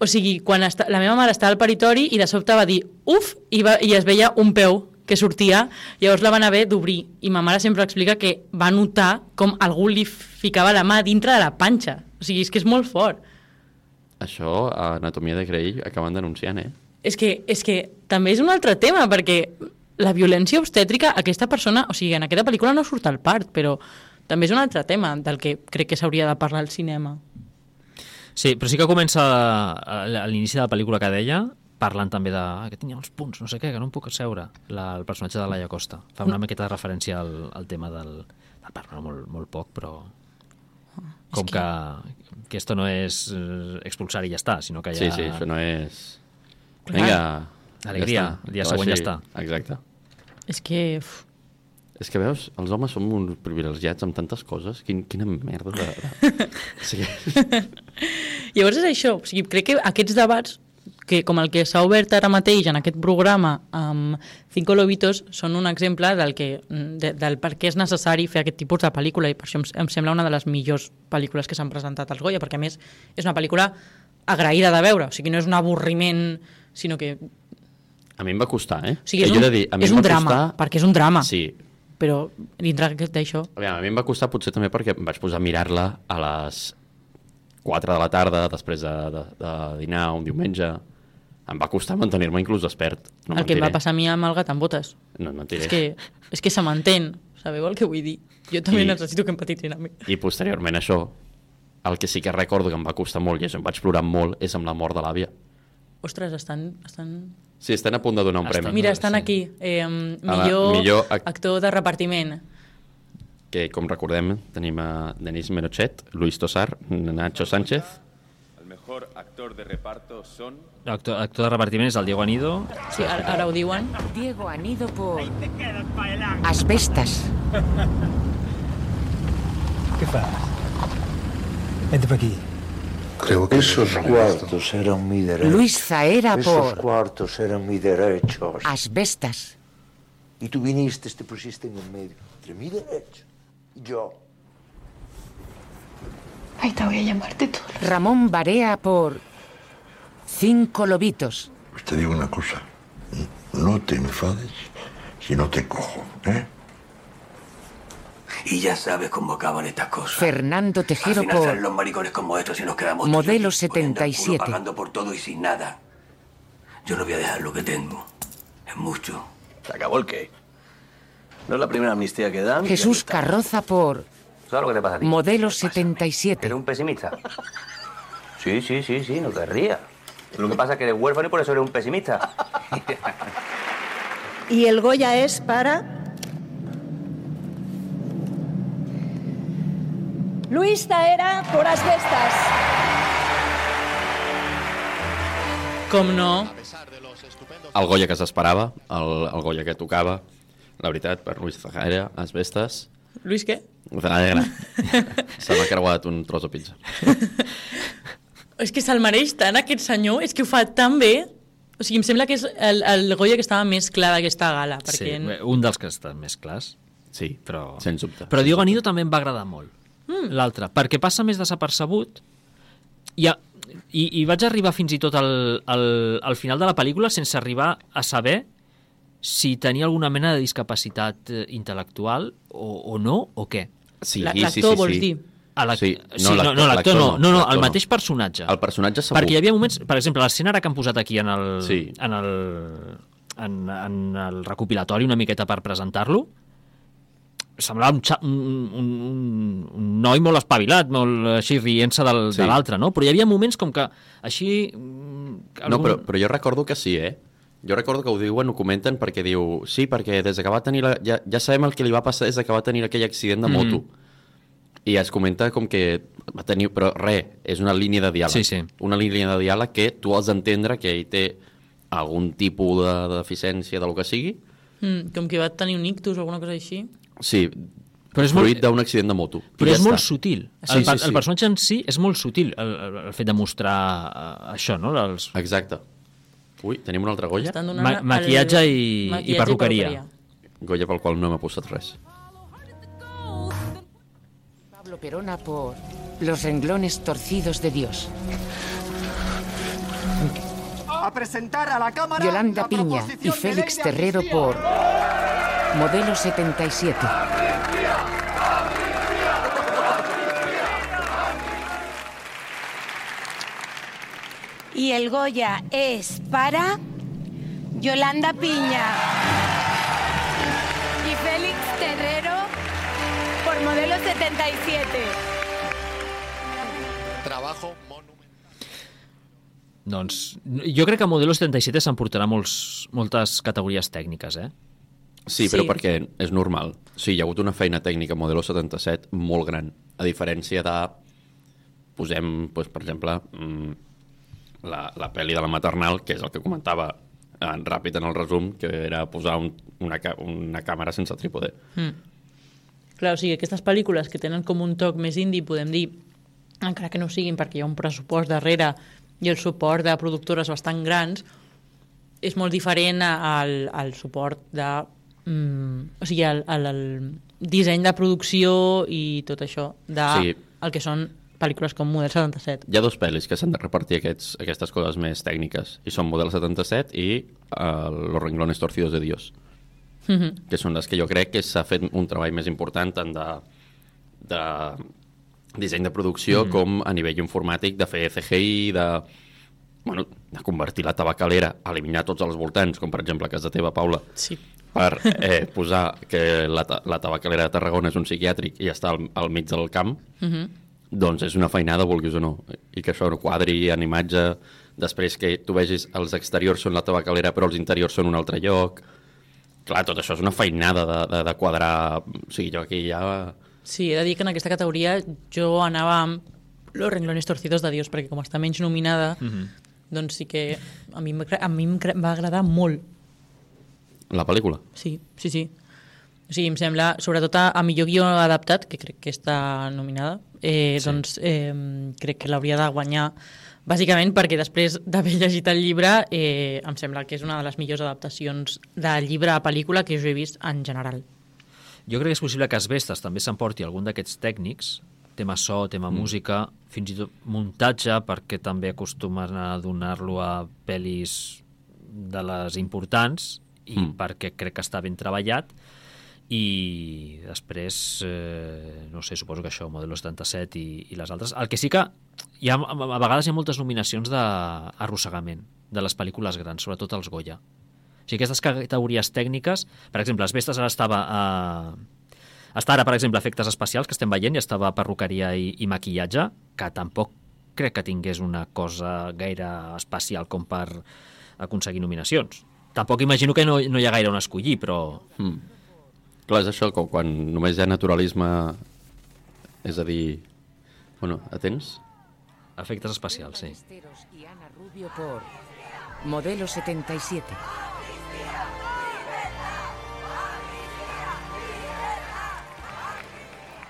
O sigui, quan esta, la meva mare estava al peritori i de sobte va dir uf, i, va, i es veia un peu que sortia, llavors la van haver d'obrir. I ma mare sempre explica que va notar com algú li ficava la mà dintre de la panxa. O sigui, és que és molt fort. Això a Anatomia de Grey acaben denunciant, eh? És que, és que també és un altre tema, perquè la violència obstètrica, aquesta persona, o sigui, en aquesta pel·lícula no surt al part, però també és un altre tema del que crec que s'hauria de parlar al cinema. Sí, però sí que comença a, l'inici de la pel·lícula que deia parlant també de ah, que tenia uns punts, no sé què, que no em puc asseure, la, el personatge de Laia Costa. Fa una miqueta de referència al, al tema del... del parla molt, molt poc, però com que... que esto no és eh, expulsar i ja està, sinó que ja... Sí, sí, això no és... Vinga, Alegria, ja està. el dia següent ja està. Exacte. És que... Uf, És que veus, els homes som uns privilegiats amb tantes coses. Quin, quina merda de... de... Sí. Llavors és això, o sigui, crec que aquests debats, que com el que s'ha obert ara mateix en aquest programa amb Cinco Lobitos, són un exemple del, que, de, del per què és necessari fer aquest tipus de pel·lícula i per això em, em sembla una de les millors pel·lícules que s'han presentat als Goya, perquè a més és una pel·lícula agraïda de veure, o sigui, no és un avorriment, sinó que... A mi em va costar, eh? O sigui, és He un, de dir, a mi és un drama, costar... perquè és un drama, Sí, però dintre d'això... A mi em va costar potser també perquè em vaig posar a mirar-la a les 4 de la tarda, després de, de, de dinar un diumenge. Em va costar mantenir-me inclús despert. No el que em va passar a mi amb el gat amb botes. No et mentiré. És que, és que se m'entén, sabeu el que vull dir? Jo també I- necessito que empatitzin amb mi. I posteriorment això, el que sí que recordo que em va costar molt i això em vaig plorar molt és amb la mort de l'àvia. Ostres, estan... estan... Sí, estan a punt de donar un Estan- premi. Mira, estan sí. aquí. Eh, la- millor, millor ac- actor de repartiment. Que, com recordem, tenim a Denis Menochet, Luis Tosar, Nacho Sánchez, actor de reparto son L'actor actor de repartiment és el Diego Anido. Sí, ara, ara ho diuen. Diego Anido por asbestas. ¿Qué fas? Vente para aquí. Creo que Esos cuartos eran mi derecho. Luis Zaera Esos por cuartos eran mi derechos. asbestas. Y tú viniste, te pusiste en el medio. Entre mi derecho y yo. Ahí te voy a llamarte todo. Ramón Barea por cinco lobitos. Pues te digo una cosa. No te enfades si no te cojo, ¿eh? Y ya sabes cómo acaban estas cosas. Fernando Al Tejero final por los maricones como estos y nos quedamos Modelo aquí, poniendo el culo, 77. pagando por todo y sin nada. Yo no voy a dejar lo que tengo. Es mucho. ¿Se acabó el qué? No es la primera amnistía que dan. Jesús Carroza por ¿Sabes lo que te pasa a ti? Modelo 77. ¿Eres un pesimista? Sí, sí, sí, sí, no te rías. Lo que pasa es que eres huérfano y por eso eres un pesimista. Y el Goya es para. Luis Taera por asbestas. Com no, el Goya que s'esperava, el, el Goya que tocava, la veritat, per Luis Zahara, Asbestes, Luis què? Zahara, se m'ha creuat un tros de pizza. És que se'l mereix tant, aquest senyor, és que ho fa tan bé. O sigui, em sembla que és el, el Goya que estava més clar d'aquesta gala, perquè... Sí, un dels que estan més clars. Sí, però... sens dubte. Però Diego Anido també em va agradar molt, mm. l'altre, perquè passa més desapercebut i, a, i, i vaig arribar fins i tot al, al, al final de la pel·lícula sense arribar a saber si tenia alguna mena de discapacitat eh, intel·lectual o, o no, o què. Sí, La- sí, L'actor, sí, vols sí. dir? A la... Sí, sí, no, no, l'actor- no, no, no, no, el no. mateix personatge. El personatge segur. Perquè hi havia moments, per exemple, l'escena ara que han posat aquí en el, Sí. en el, en, en el recopilatori una miqueta per presentar-lo, semblava un, un, un, un, noi molt espavilat, molt així rient-se Sí. de l'altre, no? Però hi havia moments com que així... mm, No, però, però jo recordo que sí, eh? Jo recordo que ho diuen, ho comenten, perquè diu... Sí, perquè des de que va tenir... La, ja, ja sabem el que li va passar des de que va tenir aquell accident de Mhm. moto. I es comenta com que va tenir... Però res, és una línia de diàleg. Sí, sí. Una línia de diàleg que tu has d'entendre que ell té algun tipus de, de deficiència, de lo que sigui. Mm, com que va tenir un ictus o alguna cosa així. Sí, Però és fruit molt- d'un accident de moto. I Però ja és molt està. sutil. Sí, el, sí, sí. el personatge en si és molt sutil, el, el, fet de mostrar eh, això, no? Els... Exacte. Ui, tenim una altra Goya? Ma el- maquillatge i, maquillatge i perruqueria. Goya pel qual no m'ha posat res. Pablo Perona por Los renglones torcidos de Dios. A presentar a la Cámara Yolanda la Piña y Félix Terrero amnistía. por Modelo 77. Y el Goya es para Yolanda Piña por modelo 77. Trabajo Doncs jo crec que Modelo 77 s'emportarà molts, moltes categories tècniques, eh? Sí, però perquè és normal. Sí, hi ha hagut una feina tècnica Modelo 77 molt gran, a diferència de, posem, doncs, per exemple, mm, la, la pel·li de la maternal, que és el que comentava en ràpid en el resum, que era posar un, una, una càmera sense trípode. Mm. Clar, o sigui, aquestes pel·lícules que tenen com un toc més indie, podem dir, encara que no siguin perquè hi ha un pressupost darrere i el suport de productores bastant grans, és molt diferent al, al suport de... Mm, o sigui, al, al, al disseny de producció i tot això, de Sí. el que són pel·lícules com Model 77. Hi ha dos pel·lis que s'han de repartir aquests, aquestes coses més tècniques, i són Model 77 i uh, Los renglones torcidos de Dios. Mhm. que són les que jo crec que s'ha fet un treball més important tant de, de disseny de producció Mm. com a nivell informàtic, de fer CGI, de, bueno, de convertir la tabacalera, eliminar tots els voltants, com per exemple a casa teva, Paula, sí. per eh, posar que la, ta- la tabacalera de Tarragona és un psiquiàtric i està al, al mig del camp, Mhm. doncs és una feinada, vulguis o no. I que això no quadri en imatge, després que tu vegis els exteriors són la tabacalera però els interiors són un altre lloc. Clar, tot això és una feinada de, de, de quadrar... O sigui, jo aquí ja... Sí, he de dir que en aquesta categoria jo anava amb Los renglones torcidos de Dios, perquè com està menys nominada, Mhm. doncs sí que a mi, a mi em va agradar molt. La pel·lícula. Sí, sí, sí. O sigui, em sembla, sobretot a, a millor guió adaptat, que crec que està nominada, eh, Sí. doncs eh, crec que l'hauria de guanyar bàsicament perquè després d'haver llegit el llibre eh, em sembla que és una de les millors adaptacions de llibre a pel·lícula que jo he vist en general. Jo crec que és possible que Asbestes també s'emporti algun d'aquests tècnics, tema so, tema Mm. música, fins i tot muntatge, perquè també acostumen a donar-lo a pel·lis de les importants i Mm. perquè crec que està ben treballat i després, eh, no sé, suposo que això, Modelo 77 i, i les altres. El que sí que hi ha, a vegades hi ha moltes nominacions d'arrossegament de les pel·lícules grans, sobretot els Goya. O sigui, aquestes categories tècniques, per exemple, les bestes ara estava a... Està ara, per exemple, efectes especials que estem veient i estava perruqueria i, i maquillatge, que tampoc crec que tingués una cosa gaire especial com per aconseguir nominacions. Tampoc imagino que no, no hi ha gaire on escollir, però... Mm. Clar, és això, com quan només hi ha naturalisme... És a dir... Bueno, atents? Efectes especials, sí. Y Ana Rubio por Modelo 77.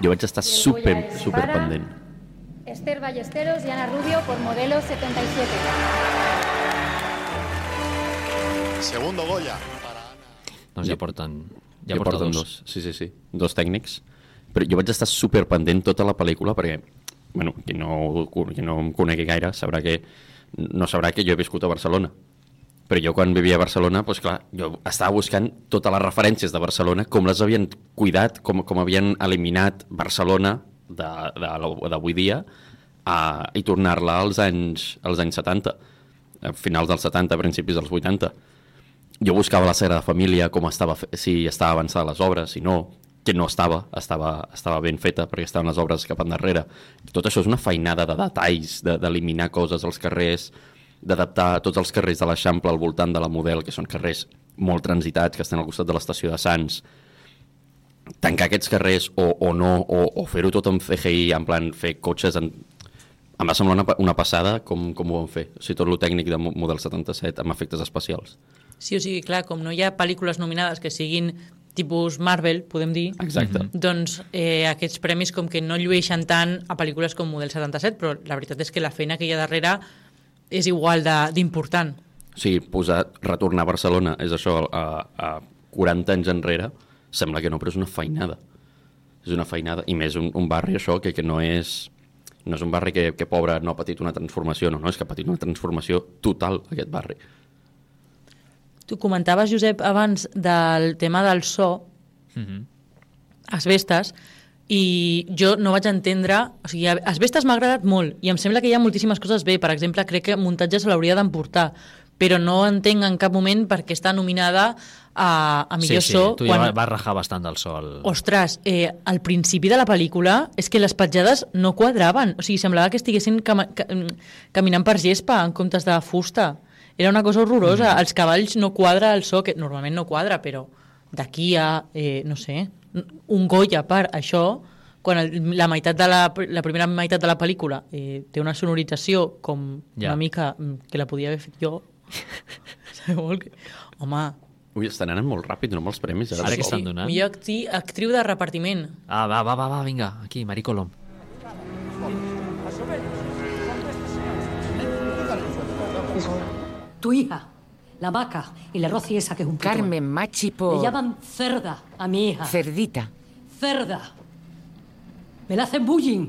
Jo vaig estar I super, super pendent. Esther Ballesteros y Ana Rubio por modelo 77. Segundo Goya. Doncs ja porten, ja, ja porta porten dos. dos. Sí, sí, sí. Dos tècnics. Però jo vaig estar super pendent tota la pel·lícula perquè, bueno, qui no, qui no em conegui gaire sabrà que no sabrà que jo he viscut a Barcelona. Però jo quan vivia a Barcelona, doncs clar, jo estava buscant totes les referències de Barcelona, com les havien cuidat, com, com havien eliminat Barcelona d'avui dia a, i tornar-la als anys, als anys 70, a finals dels 70, principis dels 80 jo buscava la Sagrada Família, com estava, si estava avançada les obres, si no, que no estava, estava, estava ben feta perquè estaven les obres cap endarrere. Tot això és una feinada de detalls, de- d'eliminar de, coses als carrers, d'adaptar tots els carrers de l'Eixample al voltant de la Model, que són carrers molt transitats, que estan al costat de l'estació de Sants, tancar aquests carrers o, o no, o, o fer-ho tot amb CGI, en plan fer cotxes... En... Em va semblar una, una passada com, com ho van fer. O sigui, tot lo tècnic de Mo- Model 77 amb efectes especials. Sí, o sigui, clar, com no hi ha pel·lícules nominades que siguin tipus Marvel, podem dir, Exacte. doncs eh, aquests premis com que no llueixen tant a pel·lícules com Model 77, però la veritat és que la feina que hi ha darrere és igual d'important. Sigui, posar, retornar a Barcelona, és això, a, a 40 anys enrere, sembla que no, però és una feinada. És una feinada, i més un, un barri, això, que, que no és no és un barri que, que pobre no ha patit una transformació, no, no, és que ha patit una transformació total, aquest barri. Tu comentaves, Josep, abans del tema del so, Mhm. asbestes, i jo no vaig entendre... O sigui, asbestes m'ha agradat molt, i em sembla que hi ha moltíssimes coses bé. Per exemple, crec que muntatge se l'hauria d'emportar, però no entenc en cap moment per què està nominada a, a millor sí, sí, so. tu ja quan... vas rajar bastant del sol. Ostres, eh, al principi de la pel·lícula és que les petjades no quadraven. O sigui, semblava que estiguessin cam ca caminant per gespa en comptes de fusta. Era una cosa horrorosa. Mm. Els cavalls no quadra el so, que normalment no quadra, però d'aquí a, eh, no sé, un Goya per això, quan el, la, meitat de la, la primera meitat de la pel·lícula eh, té una sonorització com Ja. una mica mm, que la podia haver fet jo. Home, Ui, estan anant molt ràpid, no amb els premis. Ara que estan donant. millor acti, actriu de repartiment. Ah, va, va, va, va, vinga, aquí, Marí Colom. Tu hija, la vaca y la Rosy esa que es un puto. Carmen Machi por... Le llaman cerda a mi hija. Cerdita. Cerda. Me la hacen bullying.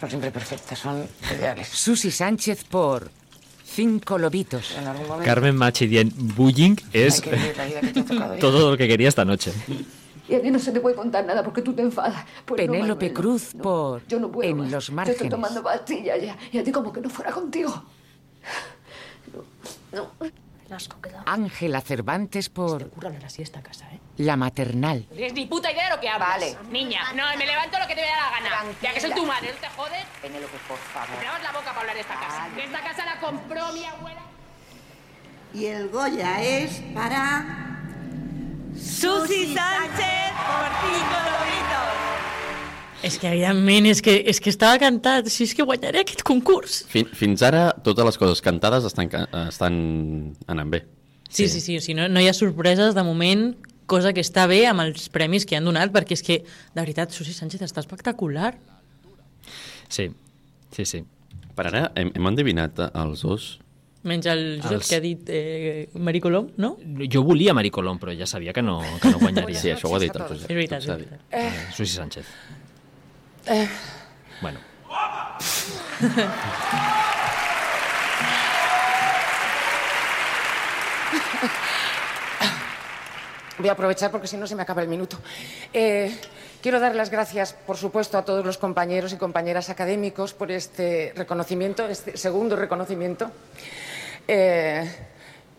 Son siempre perfectas, son ideales. Susi Sánchez por Cinco Lobitos. En algún momento... Carmen Machi dient bullying es todo lo que quería esta noche. Y a mí no se te puede contar nada porque tú te enfadas. Pues no, Penélope Manuel, no, Cruz no. por Yo no puedo En más. los Yo márgenes. estoy tomando pastillas ya. Y a ti como que no fuera contigo. No. El asco que da. Ángela Cervantes por casa, ¿eh? La Maternal. No tienes ni puta idea de lo que hablas. Vale. Niña, no, me levanto lo que te dé la gana. Ya que soy tu madre, ¿no te jodes? Penélope, por favor. Tenemos la boca para hablar de esta casa. Que esta casa la compró mi abuela. Y el Goya es para... Susi Sánchez por cinco lobitos. És que, evidentment, és que, és que estava cantat. Si és que guanyaré aquest concurs. Fin, fins ara, totes les coses cantades estan, estan anant bé. Sí, sí, sí. O sigui, no, no hi ha sorpreses de moment, cosa que està bé amb els premis que han donat, perquè és que, de veritat, Susi Sánchez està espectacular. Sí, sí, sí. Per ara hem, hem endevinat els dos. Menys el Josep Els- que ha dit eh, Marí Colom, no? Jo volia Marí Colom, però ja sabia que no, que no guanyaria. Sí, això ho ha dit el Josep. És veritat, és veritat. Eh, Susi Sánchez. Bueno, Voy a aprovechar porque si no se me acaba el minuto. Eh, quiero dar las gracias, por supuesto, a todos los compañeros y compañeras académicos por este reconocimiento, este segundo reconocimiento. Eh,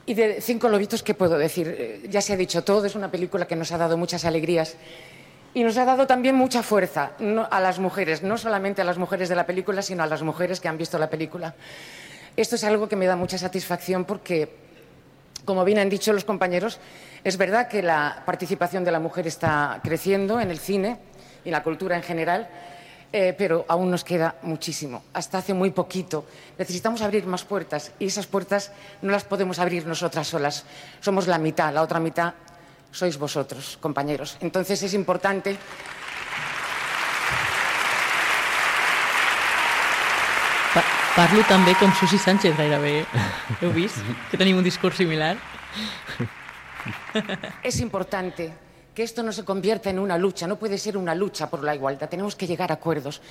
y de Cinco Lobitos, ¿qué puedo decir? Eh, ya se ha dicho todo, es una película que nos ha dado muchas alegrías. Y nos ha dado también mucha fuerza a las mujeres, no solamente a las mujeres de la película, sino a las mujeres que han visto la película. Esto es algo que me da mucha satisfacción porque como bien han dicho los compañeros, es verdad que la participación de la mujer está creciendo en el cine y en la cultura en general, eh, pero aún nos queda muchísimo. Hasta hace muy poquito. Necesitamos abrir más puertas y esas puertas no las podemos abrir nosotras solas. Somos la mitad, la otra mitad sois vosotros, compañeros. Entonces es importante Pa parlo també com Susi Sánchez gairebé. Heu vist? Que tenim un discurs similar. Es importante que esto no se convierta en una lucha, no puede ser una lucha por la igualdad, tenemos que llegar a acuerdos.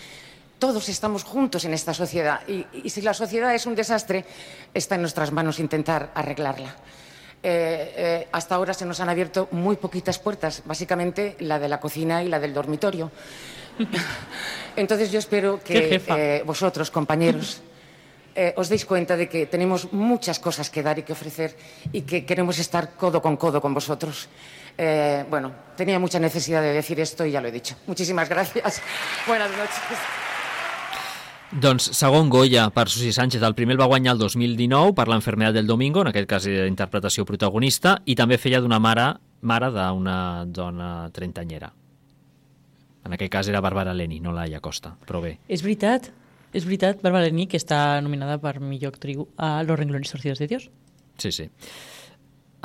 Todos estamos juntos en esta sociedad y, y si la sociedad es un desastre, está en nuestras manos intentar arreglarla. Eh, eh, hasta ahora se nos han abierto muy poquitas puertas, básicamente la de la cocina y la del dormitorio. Entonces yo espero que eh, vosotros, compañeros, os deis cuenta de que tenemos muchas cosas que dar y que ofrecer y que queremos estar codo con codo con vosotros. Bueno, tenía mucha necesidad de decir esto y ya lo he dicho. Muchísimas gracias. Buenas noches. Doncs segon Goya per Susi Sánchez. El primer el va guanyar el 2019 per l'enfermedad del domingo, en aquest cas era interpretació protagonista, i també feia d'una mare mare d'una dona trentanyera. En aquest cas era Bàrbara Leni, no Laia Costa, però bé. És veritat, és veritat, Bárbara Leni, que està nominada per millor actriu a Los renglones torcidos de Dios. Sí, sí.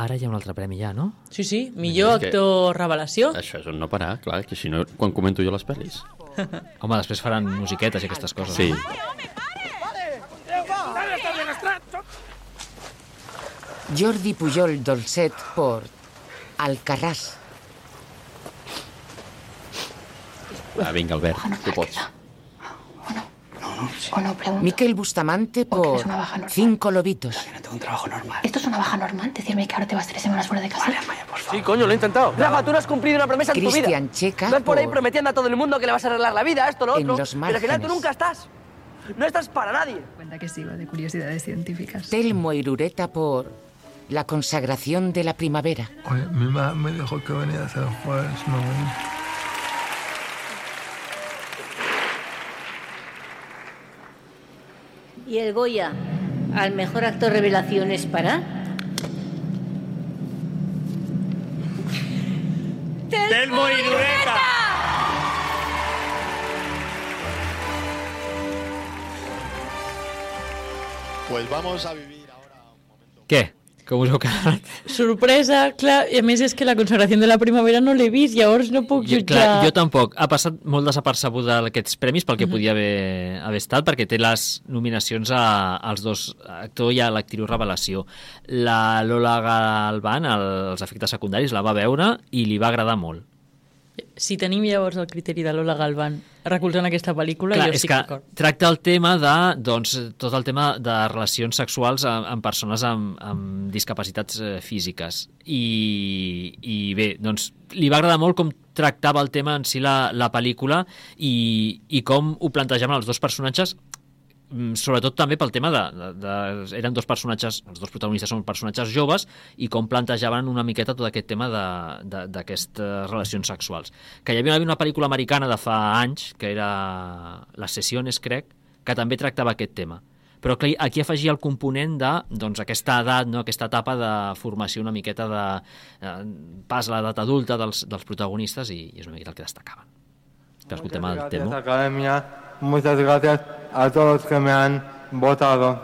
Ara hi ha un altre premi ja, no? Sí, sí, millor que- actor revelació. Això és un no parar, clar, que si no, quan comento jo les pel·lis. Home, després faran musiquetes i aquestes coses. Sí. Jordi Pujol Dolcet por Alcarràs. Ah, vinga, Albert, tu pots. O no, pregunto. Miquel Bustamante por. Cinco Lobitos. Tengo un trabajo normal. ¿Esto es una baja normal? ¿Decirme que ahora te vas tres semanas fuera de casa? Vale, por favor. Sí, coño, lo he intentado. Rafa, tú no has cumplido una promesa en tu vida. Cristian Checa Vas por ahí prometiendo a todo el mundo que le vas a arreglar la vida, esto, lo En otro. los pero al final tú nunca estás. No estás para nadie. Cuenta que sigo de curiosidades científicas. Telmo Irureta por La consagración de la primavera. Oye, mi mamá me dijo que venía a hacer jueves, no vení. Y el Goya al mejor actor revelación es para. Telmo Irureta. Pues vamos a vivir. Què? Com us heu quedat? Sorpresa, clar, i a més és que la consagració de la primavera no l'he vist, llavors no puc Jo, jutjar. clar, jo tampoc. Ha passat molt desapercebuda aquests premis pel que Mhm. podia haver, haver estat, perquè té les nominacions a, als dos, actor i a l'actriu revelació. La Lola Galván, el, els efectes secundaris, la va veure i li va agradar molt. Si tenim llavors el criteri de Lola Galván recolzant aquesta pel·lícula, Clar, jo estic que d'acord. tracta el tema de, doncs, tot el tema de relacions sexuals amb, amb persones amb, amb discapacitats eh, físiques. I, I bé, doncs, li va agradar molt com tractava el tema en si la, la pel·lícula i, i com ho plantejaven els dos personatges sobretot també pel tema de, de, de... Eren dos personatges, els dos protagonistes són personatges joves i com plantejaven una miqueta tot aquest tema d'aquestes relacions sexuals. Que hi havia una pel·lícula americana de fa anys, que era Les Sessiones, crec, que també tractava aquest tema. Però clar, aquí afegia el component de doncs, aquesta edat, no? aquesta etapa de formació una miqueta de eh, pas a l'edat adulta dels, dels protagonistes i, i és una miqueta el que destacaven. Però escoltem el tema. Academia. Muchas gracias a todos los que me han votado.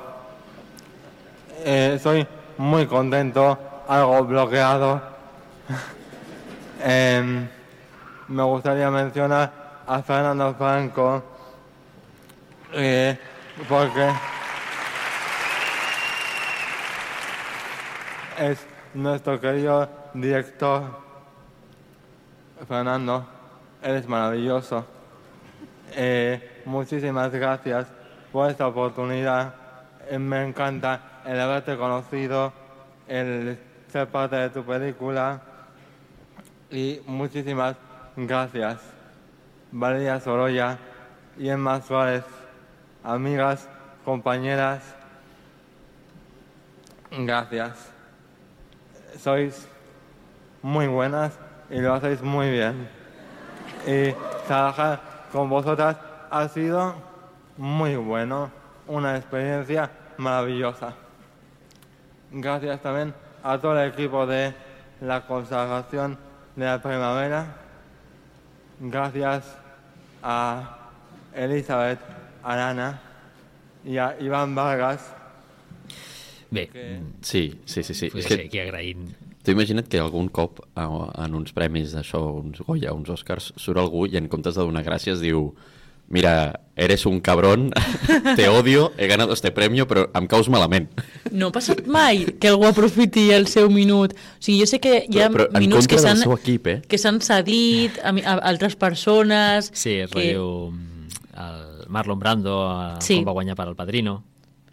Eh, estoy muy contento, algo bloqueado. Em, me gustaría mencionar a Fernando Franco, eh, porque es nuestro querido director. Fernando, eres maravilloso. Eh, muchísimas gracias por esta oportunidad. Eh, me encanta el haberte conocido, el ser parte de tu película. Y muchísimas gracias. Valeria Sorolla y Emma Suárez, amigas, compañeras, gracias. Sois muy buenas y lo hacéis muy bien. Y trabajar con vosotras ha sido muy bueno, una experiencia maravillosa. Gracias también a todo el equipo de la consagración de la primavera. Gracias a Elizabeth Arana y a Iván Vargas. Bé, Sí, sí, sí. sí. Pues És que sí, aquí agraint. T'ho imagina't que algun cop en uns premis d'això, uns Goya, uns Oscars, surt algú i en comptes de donar gràcies diu mira, eres un cabrón, te odio, he ganado este premio, però em caus malament. No ha passat mai que algú aprofiti el seu minut. O sigui, jo sé que hi ha Però- però minuts que s'han equip, eh? que s'han cedit a, a altres persones. Sí, és que... rotllo el Marlon Brando, Sí. com va guanyar per al Padrino.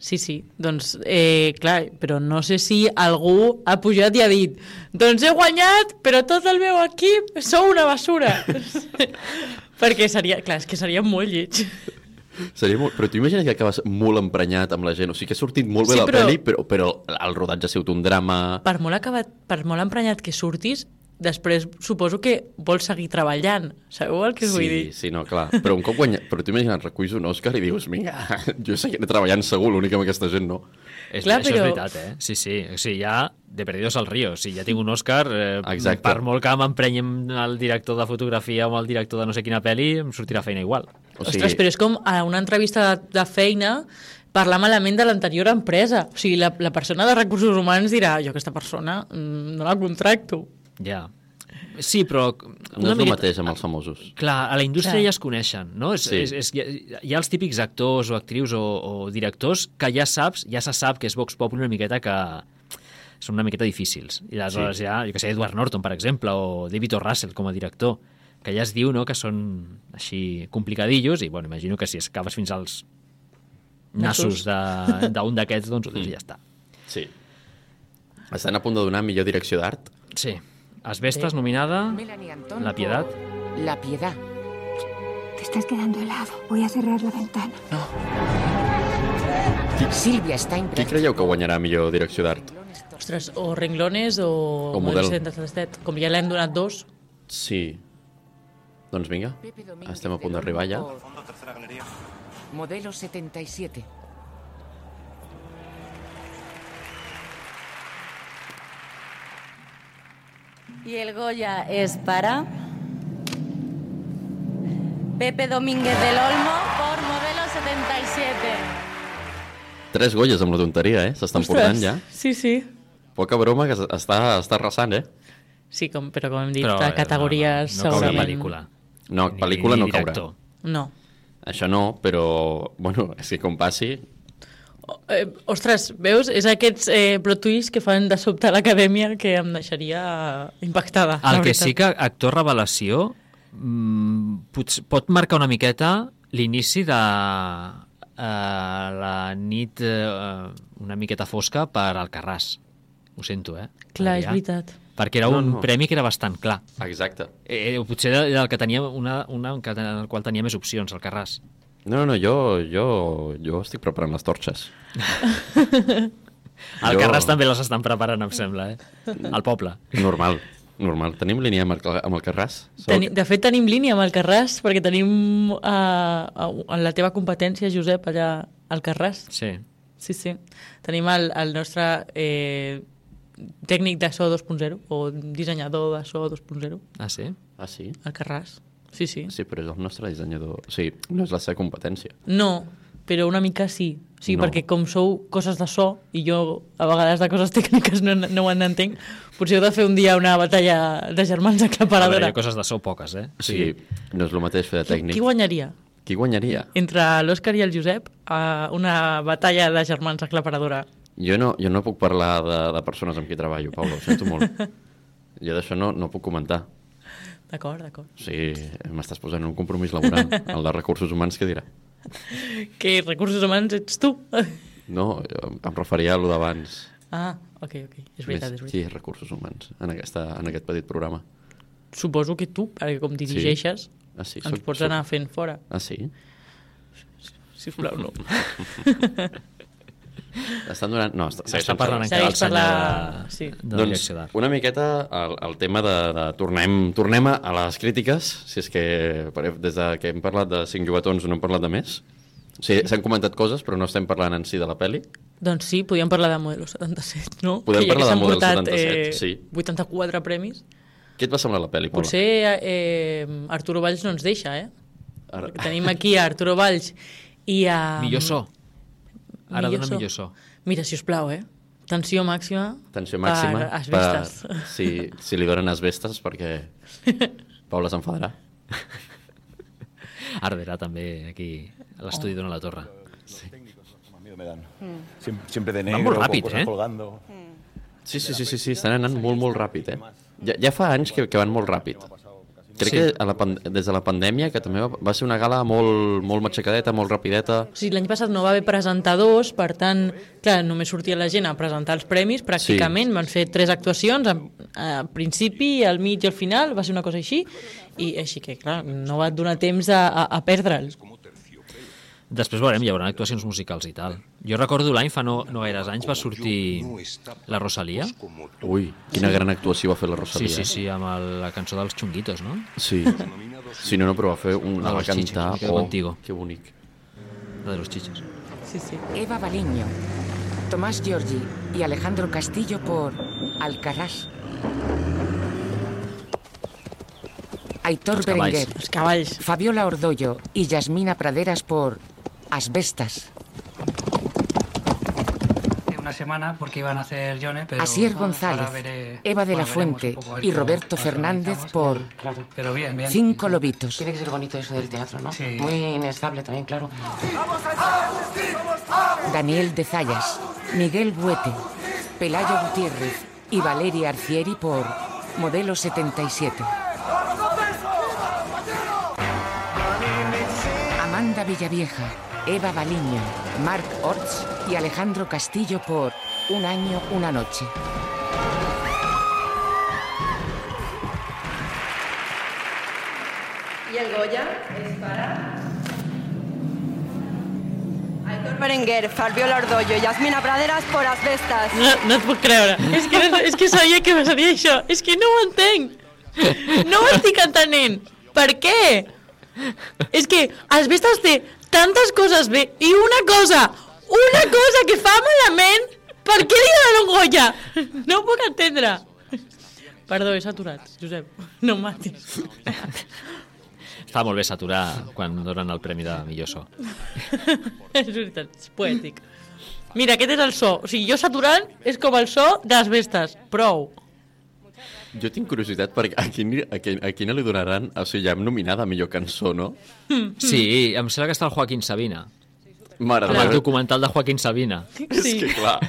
Sí, sí, doncs, eh, clar, però no sé si algú ha pujat i ha dit doncs he guanyat, però tot el meu equip sou una basura. Perquè seria, clar, és que seria molt lleig. Seria molt... Però t'imagines que acabes molt emprenyat amb la gent? O sigui que ha sortit molt bé Sí, la però- pel·li, però, però el rodatge ha sigut un drama... Per molt acabat, per molt emprenyat que surtis, després suposo que vols seguir treballant. Sabeu el que us vull dir? Sí, sí, no, clar. Però un cop guanya... Però t'imagines, reculls un Òscar i dius, vinga, jo seguiré treballant segur, l'únic amb aquesta gent no. És, Clar, això però- és veritat, eh? Sí, sí. O sigui, ja de perdidos al río. Si ja tinc un Òscar, eh, Exacte. per molt que m'emprenyi amb el director de fotografia o amb el director de no sé quina pel·li, em sortirà feina igual. O Ostres, però és com a una entrevista de, de feina parlar malament de l'anterior empresa. O sigui, la, la persona de recursos humans dirà jo aquesta persona mm, no la contracto. Ja. Sí, però... No és el mateix amb els famosos. Clar, a la indústria Clar. ja es coneixen, no? És, Sí. és, és, hi, ha, hi ha els típics actors o actrius o, o directors que ja saps, ja se sap que és Vox Populi una miqueta que són una miqueta difícils. I aleshores Sí. sí. ja, jo que sé, Edward Norton, per exemple, o David O. Russell com a director, que ja es diu no, que són així complicadillos i, bueno, imagino que si acabes fins als nassos d'un d'aquests, doncs, doncs ja està. Sí. Estan a punt de donar millor direcció d'art. Sí. Asbestas nominada, Melanie Antón La Piedad. por La Piedad. Te estás quedando helado. Voy a cerrar la ventana. Silvia Qui Steinbrück. creieu que guanyarà millor direcció d'art? Ostres, o renglones o, O model. 1977. Com ja l'hem donat dos. Sí. Doncs vinga, estem a punt d'arribar ja. Modelo 77. Y el Goya es para Pepe Domínguez del Olmo por modelo 77. Tres golles amb la tonteria, eh? S'estan portant ja. Sí, sí. Poca broma que està, està arrasant, eh? Sí, com, però com hem dit, Però, eh, categories... no, no, no caurà segurament- pel·lícula. No, Ni- pel·lícula ni no caurà. No. Això no, però, bueno, és que com passi... Eh, ostres, veus? És aquests eh, plot twists que fan de sobte a l'acadèmia que em deixaria impactada. El que veritat. sí que actor revelació mm, pot, pot marcar una miqueta l'inici de eh, la nit eh, una miqueta fosca per Alcarràs. Ho sento, eh? Clar, és Adrià. veritat. Perquè era No, un no. premi que era bastant clar. Exacte. Eh, potser era el que tenia una, una en el qual tenia més opcions, el Carràs. No, no, no, jo, jo, jo estic preparant les torxes. El Jo- Carràs també les estan preparant, em sembla, eh? Al poble. Normal, normal. Tenim línia amb el, amb el Carràs? Teni, de fet, tenim línia amb el Carràs, perquè tenim uh, en la teva competència, Josep, allà al Carràs. Sí. Sí, sí. Tenim el, el nostre eh, tècnic de so 2.0, o dissenyador de so 2.0, Ah, sí? Ah, sí? al Carràs. Sí, sí. Sí, però és el nostre dissenyador. O sigui, no és la seva competència. No, però una mica sí. O sigui, No. perquè com sou coses de so, i jo a vegades de coses tècniques no, no ho entenc, potser heu de fer un dia una batalla de germans A veure, aclaparadora. hi ha coses de so poques, eh? O sigui, no és el mateix fer de Qui, tècnic. qui guanyaria? Qui guanyaria? Entre l'Òscar i el Josep a una batalla de germans aclaparadora. Jo no, jo no puc parlar de, de persones amb qui treballo, Pablo, ho sento molt. Jo d'això no, no puc comentar. D'acord, d'acord. Sigui, m'estàs posant un compromís laboral. El de recursos humans, què dirà? Que recursos humans ets tu. No, em referia a lo d'abans. Ah, ok, ok. És veritat, és Qui veritat. és recursos humans en, aquesta, en aquest petit programa? Suposo que tu, perquè com dirigeixes, Ah, sí? ens Soc- pots soc- anar fent fora. Ah, sí? Sisplau, no. Estan donant... No, està, Està parlant encara el la- senyor de, sí. de la doncs, una miqueta el, el tema de, de tornem, tornem a les crítiques, si és que per- des de que hem parlat de cinc jugatons no hem parlat de més. O sigui, s'han comentat coses, però no estem parlant en si de la pel·li. Doncs sí, podíem parlar de Modelo 77, no? Podem que parlar que de Model portat, 77, eh, sí. 84 premis. Què et va semblar la pel·li, Paula? Potser eh, Arturo Valls no ens deixa, eh? Ara... Perquè tenim aquí a Arturo Valls i a... Millor so. Ara Millor dona so. millor so. Mira, si us plau, eh? Tensió màxima. Tensió màxima. Per asbestes. Per, si, si li donen asbestes, perquè Paula s'enfadarà. Arderà també aquí a l'estudi Oh. d'Ona la Torre. Miedo me dan. Siempre, siempre de negro, molt con ràpid, cosas eh? colgando. Sí, sí, sí, sí, sí estan anant molt, molt ràpid, eh? Ja, ja fa anys que, que van molt ràpid. Crec Sí. que a la, des de la pandèmia, que també va, va ser una gala molt, molt matxacadeta, molt rapideta. Sigui, l'any passat no va haver presentadors, per tant, clar, només sortia la gent a presentar els premis, pràcticament, van fer tres actuacions, al principi, al mig i al final, va ser una cosa així, i així que, clar, no va donar temps a, a, a perdre'l. Després veurem, hi haurà actuacions musicals i tal. Jo recordo l'any, fa no, no gaires anys, va sortir la Rosalia. Ui, quina gran actuació va fer la Sí, Rosalia. sí, sí, amb el, la cançó dels xunguitos, no? Sí. Si no, no, però va fer una va cantar... oh, contigo. Que bonic. La de los chichos. Sí, sí. Eva Baliño, Tomás Giorgi y Alejandro Castillo por Alcarrás. Aitor Els. Berenguer. Fabiola Ordollo y Yasmina Praderas por Asbestas. una semana porque iban a hacer Yone, pero Asier ahora González, veré- Eva de la Fuente y Roberto Fernández por Pero bien, bien. Cinco Lobitos. Tiene que ser bonito eso del teatro, ¿no? Sí. Muy inestable también, claro. Daniel de Zayas, Miguel Buete, Pelayo Gutiérrez y Valeria Arcieri por Modelo 77. Amanda Villavieja, Eva Baliño, Marc Orts y Alejandro Castillo por Un año, una noche. Y el Goya es para... Aitor Berenguer, Fabiola Ordollo, Yasmina Praderas por Asbestas. No, no et puc creure. És que, no, és que sabia que passaria això. És que no ho entenc. No ho estic entenent. Per què? És que Asbestas té tantes coses bé i una cosa, una cosa que fa malament, per què li donen un Goya? No ho puc entendre. Perdó, he saturat, Josep. No em matis. Està molt bé saturar quan donen el premi de millor so. és veritat, és poètic. Mira, aquest és el so. O sigui, jo saturant és com el so d'Asbestas. Prou. Jo tinc curiositat perquè a, quin, a, quin, a quina li donaran... O sigui, ja hem nominada a millor cançó, no? Sí, em sembla que està el Joaquín Sabina. Mare el documental de Joaquín Sabina. És que clar...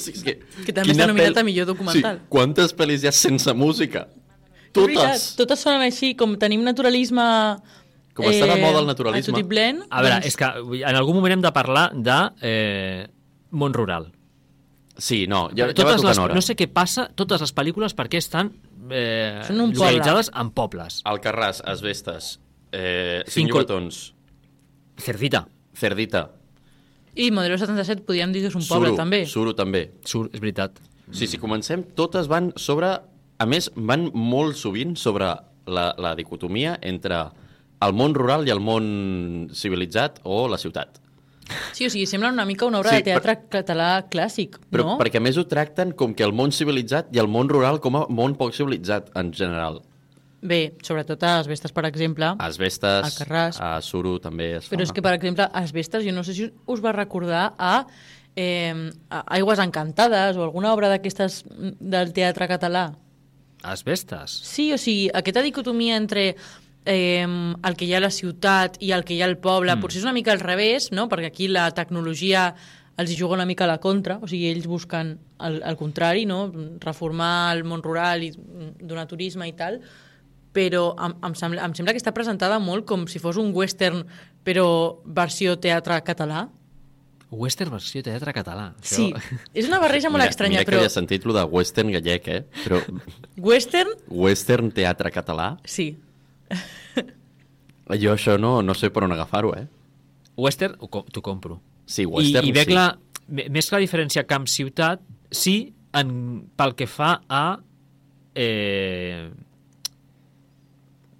Sí, és que, Que també està nominat pel- a millor documental. Sí, quantes pel·lis hi ha sense música? És veritat, Totes! totes sonen així, com tenim naturalisme... Com està de moda el naturalisme. A Tutiplén, A veure, doncs- és que en algun moment hem de parlar de eh, món rural. Sí, no, ja, ja va les, hora. no sé què passa, totes les pel·lícules perquè estan eh, Són un poble. localitzades en pobles. Alcarràs, Asbestes, eh, Cinco- Cinc Llobatons, Cerdita. Cerdita, I Modelo 77 podríem dir que és un poble, Suro, també. Suro també. Sur, és veritat. Sí, si comencem, totes van sobre... A més, van molt sovint sobre la, la dicotomia entre el món rural i el món civilitzat o la ciutat. Sí, o sigui, sembla una mica una obra Sí, de teatre català clàssic, Però no? perquè a més ho tracten com que el món civilitzat i el món rural com a món poc civilitzat en general. Bé, sobretot a Asbestes, per exemple. Asbestes, Alcarràs. a Suro també es fa. Però és que, per exemple, Asbestes, jo no sé si us va recordar a, eh, a Aigües Encantades o alguna obra d'aquestes mm, del teatre català. Asbestes. Sí, o sigui, aquesta dicotomia entre eh, el que hi ha a la ciutat i el que hi ha al poble, Mm. potser és una mica al revés, no? perquè aquí la tecnologia els hi juga una mica a la contra, o sigui, ells busquen el, el contrari, no? reformar el món rural i donar turisme i tal, però em, em, sembla, em sembla que està presentada molt com si fos un western, però versió teatre català. Western versió teatre català. Això... Sí, és una barreja molt mira, estranya, mira que però havia sentit lo de western gallec, eh? Però western, western teatre català, sí. jo això no, no sé per on agafar-ho, eh? Western t'ho compro. Sí, western I, i ve sí. clar, me- més que la diferència camp-ciutat, sí en, pel que fa a eh,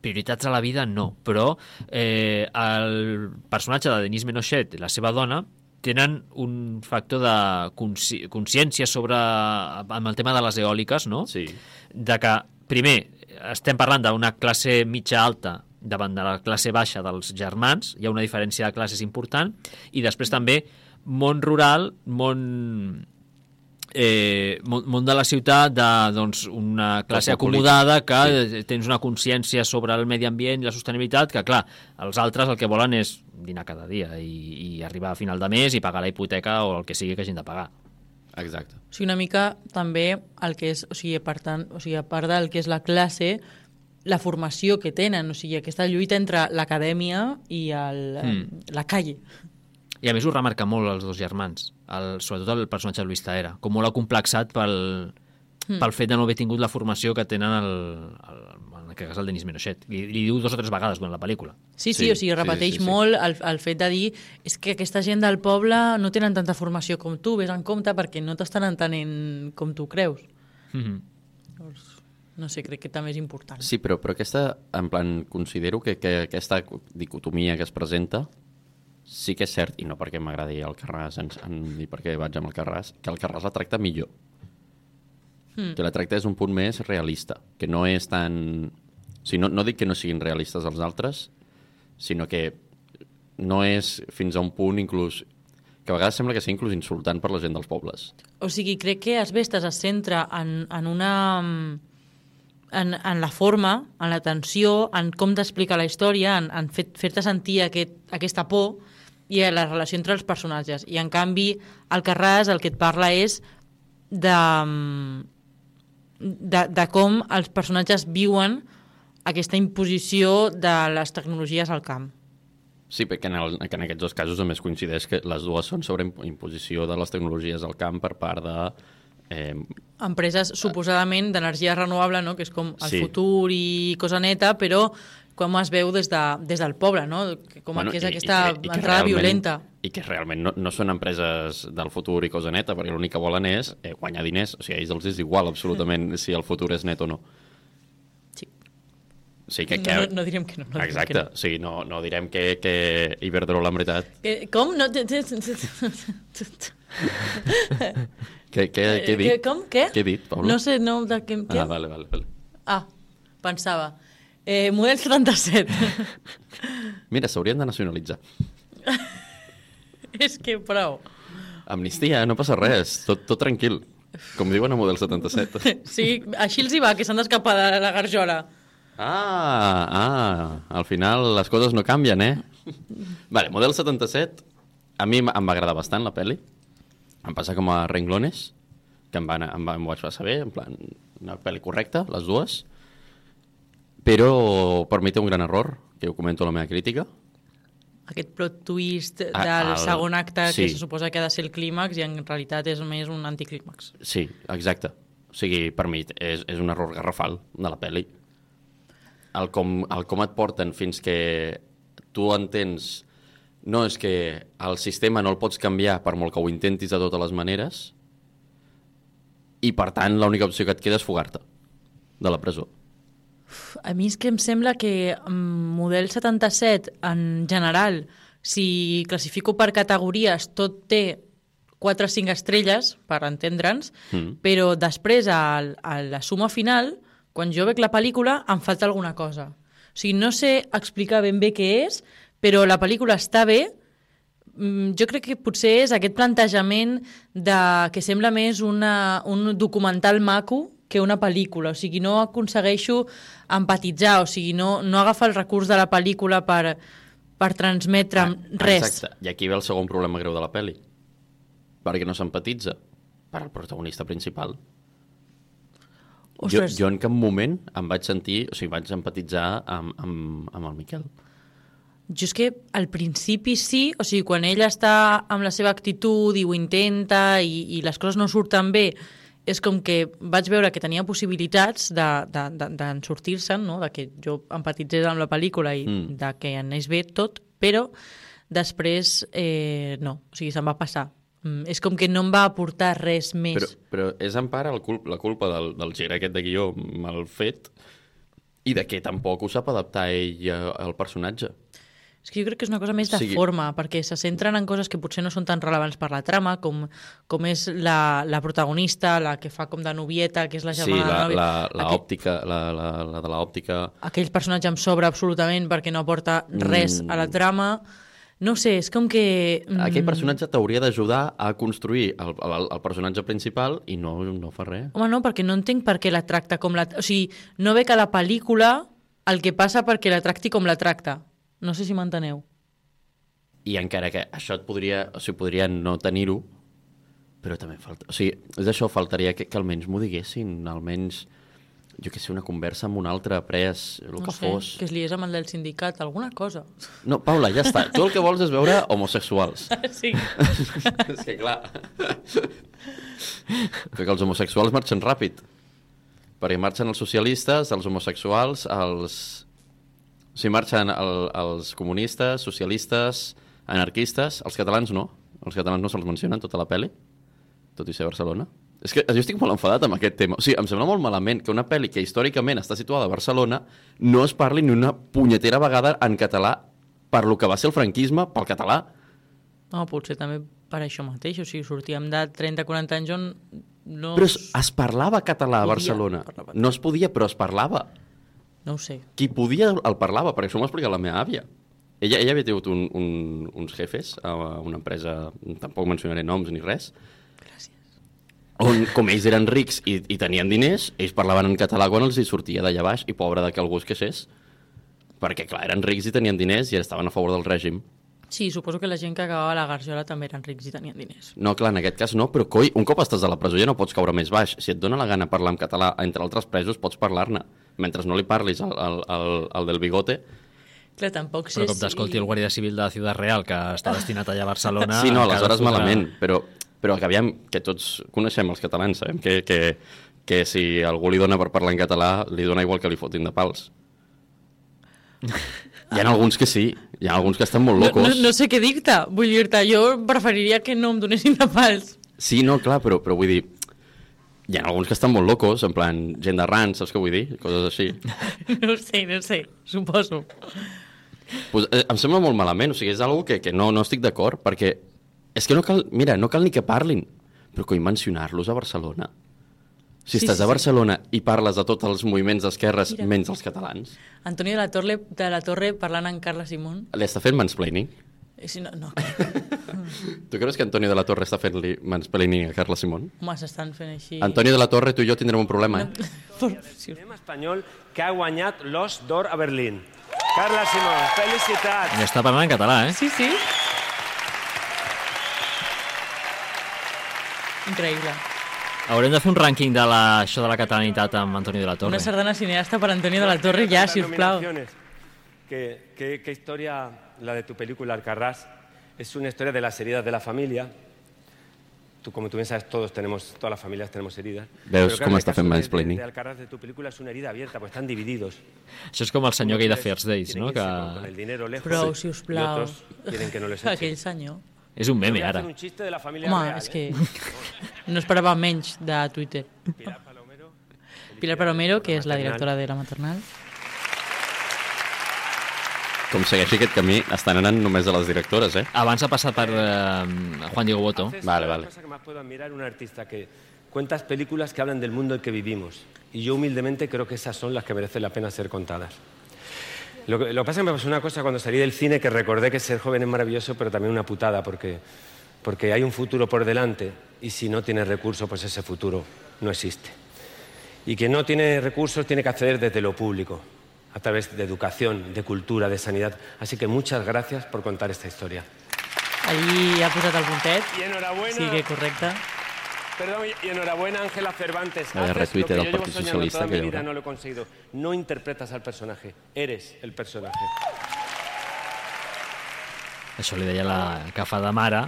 prioritats a la vida, no. Però eh, el personatge de Denis Menochet i la seva dona tenen un factor de consci consciència sobre amb el tema de les eòliques, no? Sí. De que, primer, estem parlant d'una classe mitja-alta davant de la classe baixa dels germans, hi ha una diferència de classes important, i després també món rural, món eh, món, món de la ciutat de doncs, una classe acomodada que sí. tens una consciència sobre el medi ambient i la sostenibilitat que, clar, els altres el que volen és dinar cada dia i, i arribar a final de mes i pagar la hipoteca o el que sigui que hagin de pagar. Exacte. O sigui, una mica també el que és, o sigui, per tant, o sigui, a part del que és la classe, la formació que tenen, o sigui, aquesta lluita entre l'acadèmia i el, Mm. la calle. I a més ho remarca molt els dos germans, el, sobretot el personatge de Luis Taera, com molt acomplexat pel, Mm. pel fet de no haver tingut la formació que tenen el, el, en aquest cas el Denis Menochet. Li, li diu dos o tres vegades durant la pel·lícula. Sí, sí, sí o sigui, repeteix sí, sí, sí. molt el, el fet de dir és que aquesta gent del poble no tenen tanta formació com tu, ves en compte perquè no t'estan entenent com tu creus. Mm -hmm. No sé, crec que també és important. Sí, però, però aquesta, en plan, considero que, que aquesta dicotomia que es presenta sí que és cert, i no perquè m'agradi el Carràs en, en, ni perquè vaig amb el Carràs, que el Carràs la tracta millor. Mm. Que la tracta és un punt més realista, que no és tan... O sigui, no, no dic que no siguin realistes els altres, sinó que no és fins a un punt inclús que a vegades sembla que sigui inclús insultant per la gent dels pobles. O sigui, crec que Asbestes es centra en, en una... En, en la forma, en la tensió, en com t'explica la història, en, en fer-te fer sentir aquest, aquesta por i a la relació entre els personatges. I, en canvi, el Carràs el que et parla és de, de, de com els personatges viuen aquesta imposició de les tecnologies al camp. Sí, perquè en, el, que en aquests dos casos a més coincideix que les dues són sobre imposició de les tecnologies al camp per part de... Eh, Empreses suposadament d'energia renovable, no? que és com el Sí. futur i cosa neta, però com es veu des, de, des del poble, no? Com bueno, que és aquesta i, i, i que entrada realment- violenta. I que realment no, no són empreses del futur i cosa neta, perquè l'únic que volen és eh, guanyar diners. O sigui, a ells els és igual absolutament si el futur és net o no. Sí. Sí, que, que... no, no direm que no. no Exacte, que no. sigui, no, no direm que, que Iberdrola, en veritat... Que, com? No, Què, què, què he Eh, dit? que- com? Què? Què he dit, Pablo? No sé, no, de què, què? Ah, vale, vale, vale. Ah, pensava. Eh, model 77. Mira, s'haurien de nacionalitzar. és que prou. Amnistia, no passa res, tot, tot tranquil. Com diuen a Model 77. Sí, així els hi va, que s'han d'escapar de la garjola. Ah, ah, al final les coses no canvien, eh? Vale, Model 77, a mi em va agradar bastant la pel·li. Em passa com a Renglones, que em, va, anar- em, va, em vaig passar bé, en plan, una pel·li correcta, les dues. Però per mi té un gran error, que ho comento a la meva crítica. Aquest plot twist del el- segon acte sí. que se suposa que ha de ser el clímax i en realitat és més un anticlímax. Sí, exacte. O sigui, per mi és, és un error garrafal de la pel·li. El com, el com et porten fins que tu entens... No, és que el sistema no el pots canviar per molt que ho intentis de totes les maneres i, per tant, l'única opció que et queda és fugar-te de la presó. A mi és que em sembla que mm, model 77, en general, si classifico per categories, tot té 4 o 5 estrelles, per entendre'ns, Mm. però després, al- a la suma final, quan jo veig la pel·lícula, em falta alguna cosa. O sigui, no sé explicar ben bé què és, però la pel·lícula està bé, Mm, jo crec que potser és aquest plantejament de, que sembla més una, un documental maco que una pel·lícula, o sigui, no aconsegueixo empatitzar, o sigui, no, no agafa el recurs de la pel·lícula per, per transmetre'm res. Exacte. I aquí ve el segon problema greu de la pel·li. Perquè no s'empatitza per al protagonista principal. Jo, Ostres. jo en cap moment em vaig sentir, o sigui, vaig empatitzar amb, amb, amb el Miquel. Jo és que al principi sí, o sigui, quan ella està amb la seva actitud i ho intenta i, i les coses no surten bé, és com que vaig veure que tenia possibilitats de, de, de, de sortir-se'n, no? de que jo empatitzés amb la pel·lícula i Mm. de que anés bé tot, però després eh, no, o sigui, se'm va passar. Mm, és com que no em va aportar res més. Però, però és en part el culp, la culpa del, del gir aquest de guió mal fet i de que tampoc ho sap adaptar ell eh, al personatge. És que jo crec que és una cosa més de sigui- forma, perquè se centren en coses que potser no són tan rellevants per la trama, com, com és la, la protagonista, la que fa com de novieta, que és la Sí, germana la, de la, nòvia. la Aquell, òptica, la, la, la de l'òptica... aquell personatge em sobra absolutament perquè no aporta res Mm. a la trama. No sé, és com que... mm, Aquell personatge t'hauria d'ajudar a construir el, el, el personatge principal i no, no fa res. Home, no, perquè no entenc per què la tracta com la... O sigui, no ve que la pel·lícula el que passa perquè la tracti com la tracta. No sé si m'enteneu. I encara que això et podria, o sigui, podria no tenir-ho, però també falta... O sigui, és això, faltaria que, que almenys m'ho diguessin, almenys, jo que sé, una conversa amb un altre pres, el no que sé, fos. que es liés amb el del sindicat, alguna cosa. No, Paula, ja està. Tu el que vols és veure homosexuals. sí. és que clar... Perquè els homosexuals marxen ràpid. perquè marxen els socialistes, els homosexuals, els... O sigui, marxen el, els comunistes, socialistes, anarquistes, els catalans no. Els catalans no se'ls mencionen tota la pel·li, tot i ser Barcelona. És que jo estic molt enfadat amb aquest tema. O sigui, em sembla molt malament que una pel·li que històricament està situada a Barcelona no es parli ni una punyetera vegada en català per lo que va ser el franquisme pel català. No, potser també per això mateix, o sigui, sortíem de 30-40 anys on no... Però es, es parlava català a Barcelona. No es podia, però es parlava. No ho sé. Qui podia el parlava, perquè això m'ho explica la meva àvia. Ella, ella havia tingut un, un, uns jefes a una empresa, tampoc mencionaré noms ni res, on, com ells eren rics i, i tenien diners, ells parlaven en català quan els hi sortia d'allà baix i pobre de que algú es queixés. Perquè, clar, eren rics i tenien diners i estaven a favor del règim. Sí, suposo que la gent que acabava la Garjola també eren rics i tenien diners. No, clar, en aquest cas no, però coi, un cop estàs a la presó ja no pots caure més baix. Si et dona la gana parlar en català entre altres presos, pots parlar-ne. Mentre no li parlis al, al, al, al del bigote, Clar, tampoc sé Però com t'escolti el Guàrdia Civil de Ciutat Real, que està destinat allà a Barcelona... Sí, no, aleshores fotrà- malament, però, però que aviam, que tots coneixem els catalans, sabem que, que, que si algú li dona per parlar en català, li dona igual que li fotin de pals. Hi ha alguns que sí, hi ha alguns que estan molt No, locos. no, no sé què dir-te, vull dir-te, jo preferiria que no em donessin de pals. Sí, no, clar, però, però vull dir, hi ha alguns que estan molt locos, en plan, gent de rans, saps què vull dir? Coses així. No ho sé, no ho sé, suposo. Pues, eh, em sembla molt malament, o sigui, és algo que, que no, no estic d'acord, perquè és que no cal, mira, no cal ni que parlin, però coi mencionar-los a Barcelona. Si Sí, estàs sí, a sí. Barcelona i parles de tots els moviments d'esquerres menys els catalans, Antonio de la Torre, de la Torre parlant amb Carla Simón. li està fent mansplaining. Eh, Si no, no, Tu creus que Antonio de la Torre està fent-li mansplaining a Carla Simón? home, s'estan fent així... Antonio de la Torre, tu i jo tindrem un problema, eh? cinema espanyol que ha guanyat l'Os d'Or a Berlín. Carla Simón, felicitats! I està parlant en català, eh? Sí, sí. Increïble. Haurem de fer un rànquing de la, això de la catalanitat amb Antoni de la Torre. Una sardana cineasta per Antonio de la Torre, ja, si us plau. ¿Qué, qué, qué historia la de tu película Alcarrás? Es una historia de las heridas de la familia. Tú, como tú bien sabes, todos tenemos, todas las familias tenemos heridas. Veus com el està fent de- mansplaining. De Alcarràs de tu película es una herida abierta, pues están divididos. Això és com el senyor gay de First Days, no? Que... el dinero lejos Prou, y si us plau. que no les. Aquell senyor. És un meme, ara. un chiste de la familia Home, real, és ¿eh? que no esperava menys de Twitter. Pilar Palomero, que és la directora de la maternal. Com segueixi aquest camí, estan anant només a les directores, eh? Abans ha passat per eh, Juan Diego Boto. Vale, vale. cosa que más puedo admirar un artista que cuentas películas que hablan del mundo en que vivimos. Y yo humildemente creo que esas son las que merecen la pena ser contadas. Lo que, lo que pasa es que me pasó una cosa cuando salí del cine que recordé que ser joven es maravilloso, pero también una putada, porque, porque hay un futuro por delante y si no tienes recursos, pues ese futuro no existe. Y quien no tiene recursos tiene que acceder desde lo público, a través de educación, de cultura, de sanidad. Así que muchas gracias por contar esta historia. Allí ha posat el puntet. I enhorabuena. Sí que correcte. Perdón, y enhorabuena Ángela Cervantes. Haces retuite lo que yo llevo Partido soñando Socialista toda que mi vida, no lo he conseguido. No interpretas al personaje, eres el personaje. Això li deia la que fa de mare,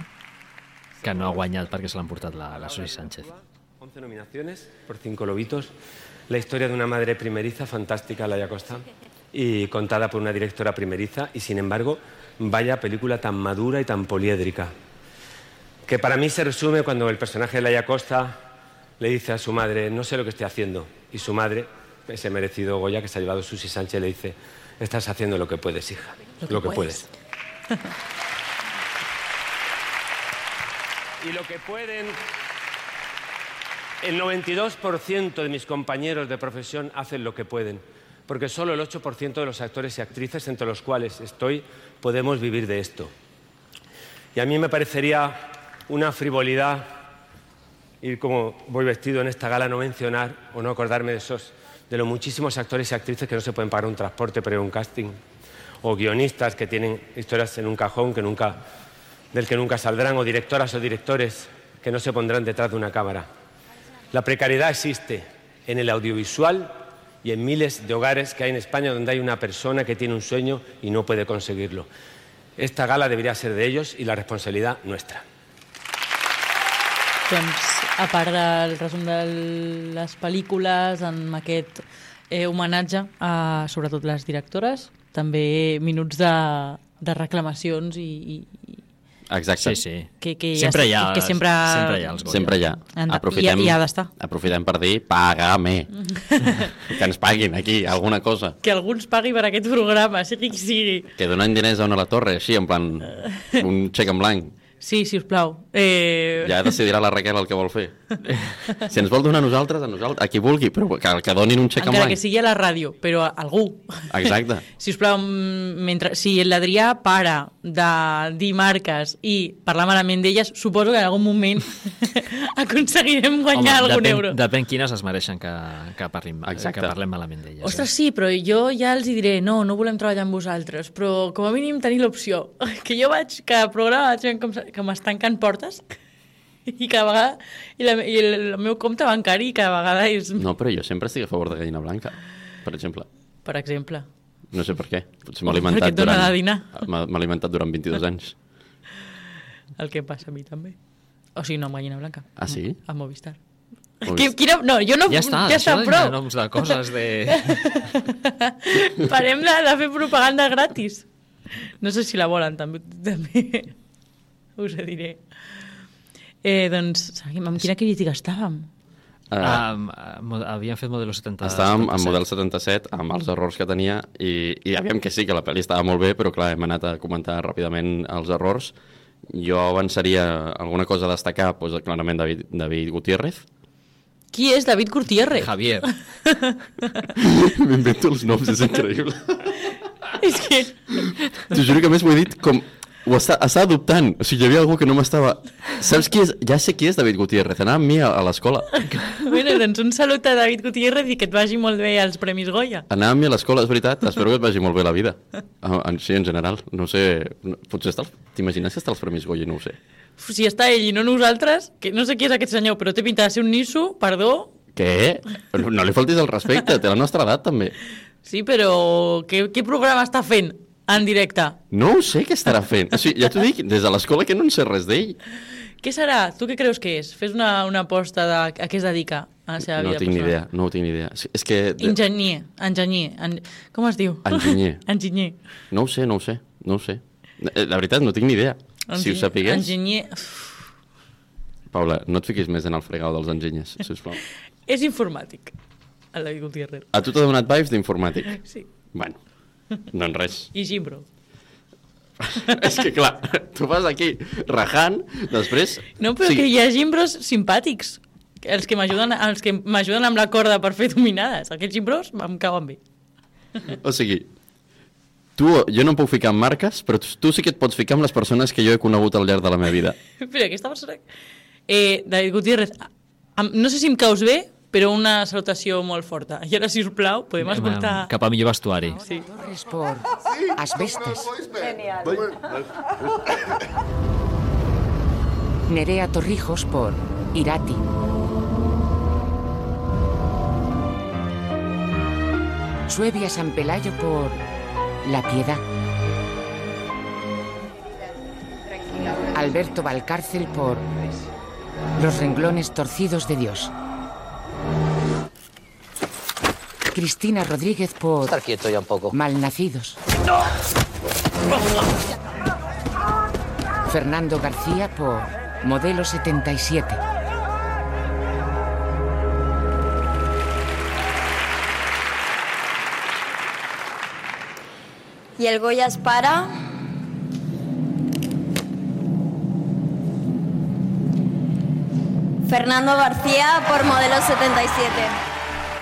que no ha guanyat perquè se l'ha emportat la, la Susi Sánchez. 11 nominaciones por cinco lobitos. La historia de una madre primeriza fantástica, Laia Costa, y contada por una directora primeriza, y sin embargo, vaya película tan madura y tan poliédrica. Que para mí se resume cuando el personaje de Laia Costa le dice a su madre, no sé lo que estoy haciendo, y su madre, ese merecido Goya que se ha llevado Susi Sánchez, le dice, estás haciendo lo que puedes, hija, lo que, puedes. Y lo que pueden, el 92% de mis compañeros de profesión hacen lo que pueden, porque solo el 8% de los actores y actrices, entre los cuales estoy, podemos vivir de esto. Y a mí me parecería una frivolidad ir como voy vestido en esta gala, no mencionar o no acordarme de esos, de los muchísimos actores y actrices que no se pueden pagar un transporte para un casting, o guionistas que tienen historias en un cajón que nunca, del que nunca saldrán, o directoras o directores que no se pondrán detrás de una cámara. La precariedad existe en el audiovisual y en miles de hogares que hay en España donde hay una persona que tiene un sueño y no puede conseguirlo. Esta gala debería ser de ellos y la responsabilidad nuestra. Doncs, a part del resum de les pel·lícules, amb aquest eh, homenatge a sobretot les directores, també minuts de, de reclamacions i, i, Exacte. Sí, sí. Que- que sempre, ja hi ha, que sempre- sempre hi ha els Goya. Sempre hi ha. Aprofitem, i- ha d'estar. aprofitem per dir, pagame. que ens paguin aquí, alguna cosa. que algú ens pagui per aquest programa, sigui qui sigui. Que donen diners a una a la torre, així, en plan, un xec en blanc. Sí, si us plau. Eh... Ja decidirà la Raquel el que vol fer. Si ens vol donar a nosaltres, a nosaltres, a qui vulgui, però que, que donin un xec en blanc. que sigui a la ràdio, però a algú. Exacte. Si us plau, mm, mentre, si l'Adrià para de dir marques i parlar malament d'elles, suposo que en algun moment aconseguirem guanyar algun depèn, euro. Depèn quines es mereixen que, que, parlim, Exacte. que parlem malament d'elles. Ostres, sí, però jo ja els hi diré, no, no volem treballar amb vosaltres, però com a mínim tenir l'opció. Que jo vaig, cada programa vaig com, que m'estan tancant portes i cada vegada, i, la, i el, el meu compte bancari cada vegada és, No, però jo sempre estic a favor de gallina blanca, per exemple. per exemple, No sé per què. Potser m'ha alimentat durant... M'ha alimentat durant 22 anys. el que passa a mi també. O sigui, no amb gallina blanca. Ah, sí? A Movistar. Movistar. Qui, quina, no, jo no... Ja està, ja està això de prou. noms de coses de... Parem de, de fer propaganda gratis. No sé si la volen, també. també. Us ho diré. Eh, doncs, seguim. Amb quina crítica estàvem? Uh, Um, uh, havien fet modelo 70. Estàvem amb 77. model 77, amb els errors que tenia, i, i aviam que sí, que la pel·li estava molt bé, però clar, hem anat a comentar ràpidament els errors. Jo avançaria alguna cosa a destacar, doncs, clarament David, David Gutiérrez. Qui és David Gutiérrez? Javier. M'invento els noms, és increïble. és que... T'ho juro que a més ho he dit com... Ho està, està adoptant. O sigui, hi havia algú que no m'estava... Saps qui és? Ja sé qui és David Gutiérrez. Anava amb mi a, a l'escola. bueno, doncs un salut a David Gutiérrez i que et vagi molt bé als Premis Goya. Anava amb mi a l'escola, és veritat. Espero que et vagi molt bé la vida. En, sí, en general. No sé... Potser està... T'imagines que està als Premis Goya no ho sé. Si està ell i no nosaltres, que no sé qui és aquest senyor, però té pinta de ser un nisso, perdó. Què? No, no li faltis el respecte, té la nostra edat també. Sí, però què, què programa està fent en directe? No ho sé què estarà fent. O sigui, ja t'ho dic, des de l'escola que no en sé res d'ell. Què serà? Tu què creus que és? Fes una, una aposta de a què es dedica a la seva No vida tinc ni personal. idea, no ho tinc ni idea. És- que... Enginyer, enginyer. En... Com es diu? Enginyer. enginyer. No ho sé, no ho sé, no ho sé. Eh, La veritat, no tinc ni idea. Si ho Enginyer- sapigués... Enginyer... Paula, no et fiquis més en el fregau dels enginyers, sisplau. És informàtic, el David Gutiérrez. A tu t'ha donat vibes d'informàtic. Sí. Bueno, doncs res. I Gimbro. És que clar, tu vas aquí rajant, després... No, però sí. que hi ha gimbros simpàtics. Els que m'ajuden els que m'ajuden amb la corda per fer dominades. Aquests gimbros em cauen bé. O sigui, tu, jo no em puc ficar en marques, però tu, tu sí que et pots ficar amb les persones que jo he conegut al llarg de la meva vida. Però aquesta persona... Eh, David Gutiérrez, no sé si em caus bé, però una salutació molt forta. I ara, si us plau, podem escoltar... Cap a millor vestuari. Sí. Torres por asbestas. Genial. Nerea Torrijos por Irati. Suevia San Pelayo por La Piedad. Alberto Valcárcel por Los renglones torcidos de Dios. Cristina Rodríguez por Estar quieto ya un poco. Malnacidos. Fernando García por Modelo 77. Y el Goya es para... Fernando García por modelo 77.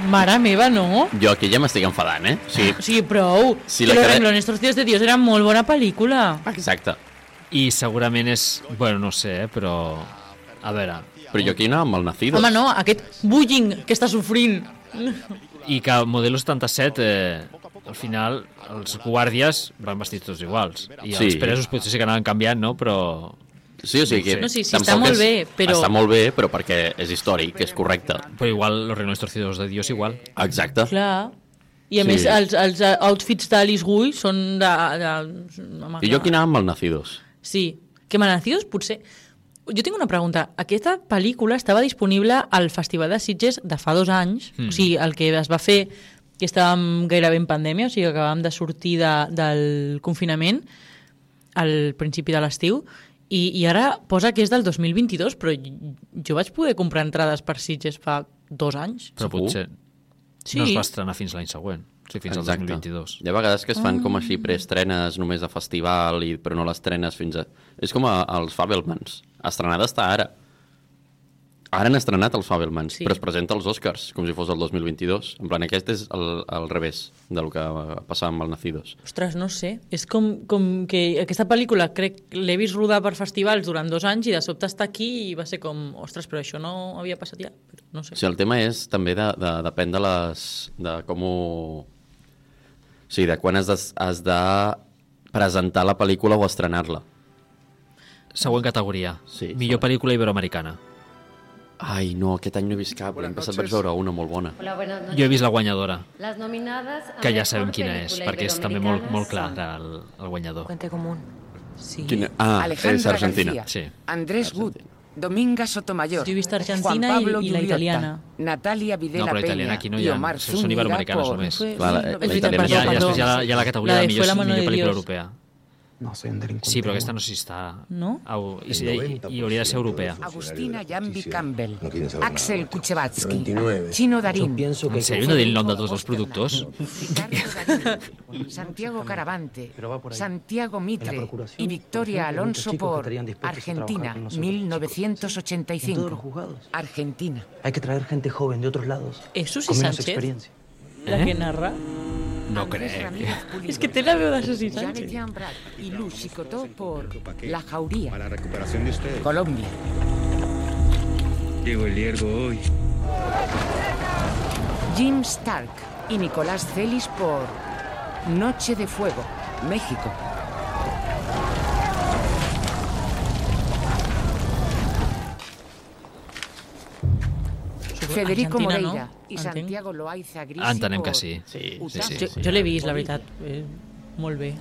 Mare meva, no? Jo aquí ja m'estic enfadant, eh? Sí, sigui, prou. Sí, Sí, la Los cara- renglones torcidos de Dios era molt bona pel·lícula. exacte. I segurament és... Bueno, no sé, eh, però... A veure... Però jo aquí anava amb el Nacidos. Home, no, aquest bullying que està sofrint. I que Modelo 77, eh, al final, els guàrdies van vestits tots iguals. I Sí. els presos potser sí que anaven canviant, no? Però... Sí, o sigui que... No, sí, sí, està molt és- bé, però- Està molt bé, però perquè és històric, és correcte. Però igual los renglones torcidos de Dios igual. Exacte. Clar. I a Sí. més, els, els outfits d'Alice Guy són de... de... I jo aquí anava amb el Nacidos. Sí, que Manacidos potser... Jo tinc una pregunta. Aquesta pel·lícula estava disponible al Festival de Sitges de fa dos anys, mm. o sigui, el que es va fer que estàvem gairebé en pandèmia, o sigui, acabàvem de sortir de, del confinament al principi de l'estiu, i, i ara posa que és del 2022, però jo vaig poder comprar entrades per Sitges fa dos anys. Però Segur? potser Sí. no es va estrenar fins l'any següent. O sigui, fins al 2022. Hi ha vegades que es fan Ah. com així preestrenes només a festival, i, però no l'estrenes fins a... És com a, als Fabelmans. Estrenada està ara. Ara han estrenat els Fabelmans, Sí. sí. però es presenta als Oscars, com si fos el 2022. En plan, aquest és el, el revés del que va passar amb el Nacidos. Ostres, no sé. És com, com que aquesta pel·lícula crec l'he vist rodar per festivals durant dos anys i de sobte està aquí i va ser com, ostres, però això no havia passat ja. Però no sé. O sigui, el tema és també de, de, depèn de les... de com ho... O sigui, de quan has de, has de presentar la pel·lícula o estrenar-la. Següent categoria. Sí, Millor pel·lícula iberoamericana. Ai, no, aquest any no he vist cap. L'any passat vaig veure una molt bona. Hola. Jo he vist la guanyadora, Las nominadas a que ja sabem quina és, perquè és també molt, molt clar el, el guanyador. Puente común. Sí. Quina? Ah, Alejandra és Argentina. García, Sí. Andrés Wood, Dominga Sotomayor, he vist Argentina Juan Pablo i- i la italiana. Natalia Videla No, però italiana aquí no hi y ha, Omar són iberoamericanes només. Clar, la- la 1900. italiana Hi ha, Perdó, hi ha, després hi ha, perdó. la- ha la categoria La de de millor, la millor pel·lícula europea. No soy un delincuente. Sí, però aquesta no sé si està... No? Au, i, i, i hauria de ser europea. Agustina Yambi Campbell, Axel. Kuchevatsky, 29. Chino Darín, En sèrio no diuen el nom de tots els productors? Santiago Caravante, Santiago Mitre y Victoria Alonso por Argentina, 1985. Argentina. Hay que traer gente joven de otros lados. ¿Es Susi Sánchez? experiencia. La Eh? que narra. No crec. Pulido. És que té la veu de Susi Janet Sánchez. Jambrat y Lu Chicotó por La Jauría, Para la recuperación de ustedes. Colombia. Llegó el Liergo hoy. Jim Stark y Nicolás Celis por Noche de Fuego, México. Federico Argentina, Moreira Entenc. Santiago Loaiza Grisi Entenem que sí. Sí, sí, Utah. sí. Jo, jo l'he vist, la veritat. Eh, molt bé.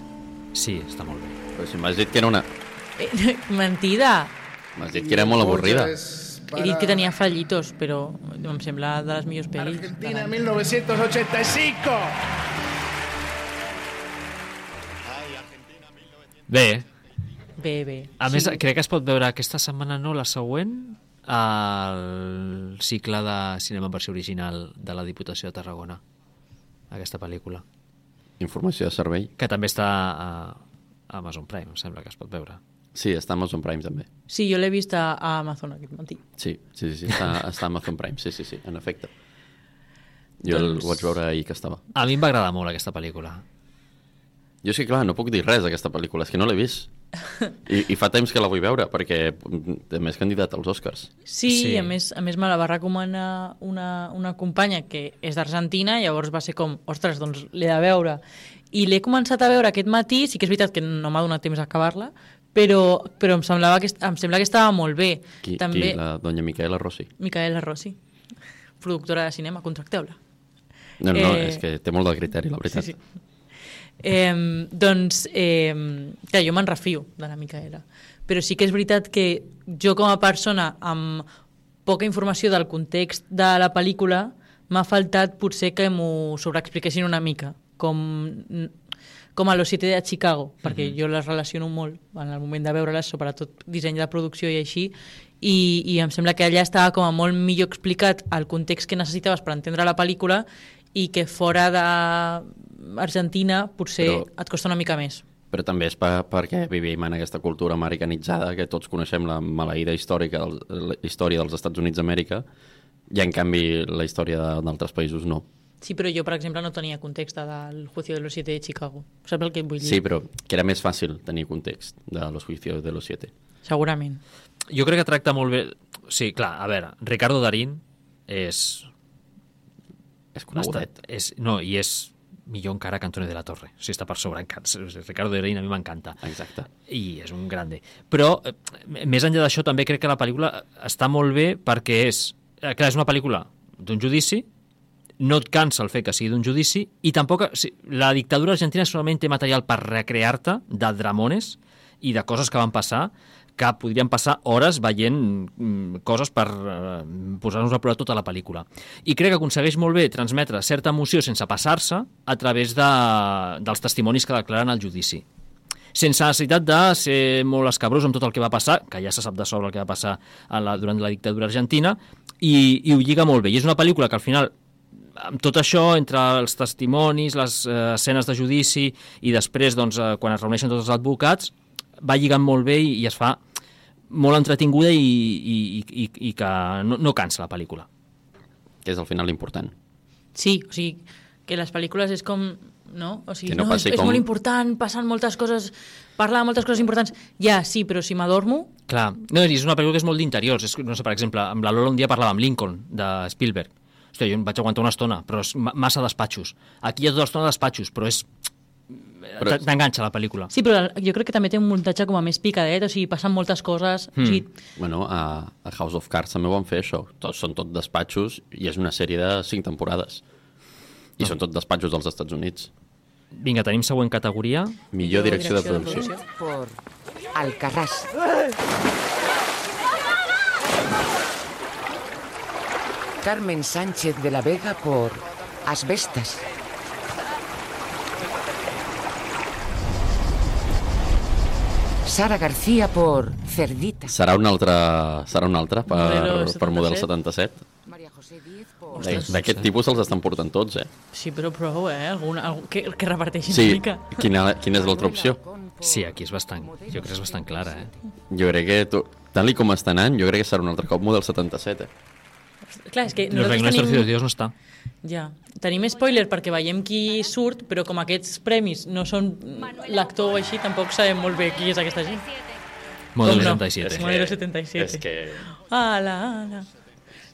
Sí, està molt bé. Però si m'has dit que era una... Eh, mentida! M'has dit que era molt avorrida. He dit que tenia fallitos, però em sembla de les millors pel·lis. Argentina l'any. 1985. Bé, Bé, bé. a més, Sí. crec que es pot veure aquesta setmana, no, la següent, al cicle de cinema en versió original de la Diputació de Tarragona, aquesta pel·lícula, Informació de servei. que també està a Amazon Prime, em sembla que es pot veure. Sí, està a Amazon Prime també. Sí, jo l'he vist a, a Amazon aquest matí. Sí, sí, sí, sí està, està a Amazon Prime, sí, sí, sí, en efecte. Jo el Doncs- vaig veure ahir que estava. A mi em va agradar molt aquesta pel·lícula. Jo és que, clar, no puc dir res d'aquesta pel·lícula, és que no l'he vist. I, I fa temps que la vull veure, perquè també és candidat als Oscars. Sí, Sí. sí. A, més, a més me la va recomanar una, una companya que és d'Argentina, llavors va ser com, ostres, doncs l'he de veure. I l'he començat a veure aquest matí, sí que és veritat que no m'ha donat temps a acabar-la, però, però em, semblava que, em sembla que estava molt bé. Qui, També qui la doña Micaela Rossi. Micaela Rossi, productora de cinema, contracteu-la. No, no, Eh, és que té molt de criteri, la veritat. Sí, sí. Eh, doncs, eh, clar, jo me'n refio de la Micaela. Però sí que és veritat que jo com a persona amb poca informació del context de la pel·lícula m'ha faltat potser que m'ho sobreexpliquessin una mica, com, com a Los Siete de Chicago, perquè jo les relaciono molt en el moment de veure-les, sobretot disseny de producció i així, i, i em sembla que allà estava com a molt millor explicat el context que necessitaves per entendre la pel·lícula i que fora d'Argentina potser Però- et costa una mica més. Però també és per, perquè vivim en aquesta cultura americanitzada, que tots coneixem la maleïda històrica, la història dels Estats Units d'Amèrica, i en canvi la història de- d'altres països no. Sí, però jo, per exemple, no tenia context del juicio de los siete de Chicago. Saps el que et vull dir? Sí, però que era més fàcil tenir context de los juicios de los siete. Segurament. Jo crec que tracta molt bé... Sí, clar, a veure, Ricardo Darín és... És conegudet. És, no, i és millor encara que Antonio de la Torre. Sigui, està per sobre. Ricardo Darín a mi m'encanta. Exacte. I és un grande. Però, eh, més enllà d'això, també crec que la pel·lícula està molt bé perquè és... Eh, clar, és una pel·lícula d'un judici, no et cansa el fet que sigui d'un judici, i tampoc... La dictadura argentina solament té material per recrear-te de dramones i de coses que van passar que podríem passar hores veient mm, coses per eh, posar-nos a prova tota la pel·lícula. I crec que aconsegueix molt bé transmetre certa emoció sense passar-se a través de, dels testimonis que declaren al judici sense necessitat de ser molt escabrós amb tot el que va passar, que ja se sap de sobre el que va passar la, durant la dictadura argentina, i, i ho lliga molt bé. I és una pel·lícula que al final amb tot això, entre els testimonis, les eh, escenes de judici i després, doncs, eh, quan es reuneixen tots els advocats, va lligant molt bé i, i es fa molt entretinguda i, i, i, i que no, no cansa la pel·lícula. Que és al final important. Sí, o sigui, que les pel·lícules és com... No? O sigui, Que no no, és, és com- molt important, passen moltes coses, parlar de moltes coses importants. Ja, sí, però si m'adormo... Clar, no, és una pel·lícula que és molt d'interiors. És, no sé, per exemple, amb la Lola un dia parlàvem Lincoln, de Spielberg. Hòstia, jo em vaig aguantar una estona, però és ma- massa despatxos. Aquí hi ha tota l'estona despatxos, però és... Però- T'enganxa la pel·lícula. Sí, però jo crec que també té un muntatge com a més picadet, o sigui, passen moltes coses. Hmm. Mm. O sigui, Bueno, a, a House of Cards també ho van fer, això. Tots, són tot despatxos i és una sèrie de cinc temporades. I són tot despatxos dels Estats Units. Vinga, tenim següent categoria. Millor direcció, de producció. Por Alcarrás. Carmen Sánchez de la Vega por Asbestas. Sara García por Cerdita. Serà una altra, serà una altra per, Modelo per model 77. 77. María José Díez por... De- D'aquest tipus se'ls estan portant tots, eh? sí, però prou, eh? Alguna, algú, que, que reparteixin Sí, una mica. quina, quina és l'altra opció? Sí, aquí és bastant, jo crec que és bastant clara, eh? Jo crec que, tu, tal com està anant, jo crec que serà un altre cop model 77, eh? Clar, és que Los nosaltres Regnos tenim... de Dios no està. Ja. Tenim spoiler perquè veiem qui surt, però com aquests premis no són l'actor o així, tampoc sabem molt bé qui és aquesta gent. Modelo no? 77. Modelo 77. És que... Ala, ala.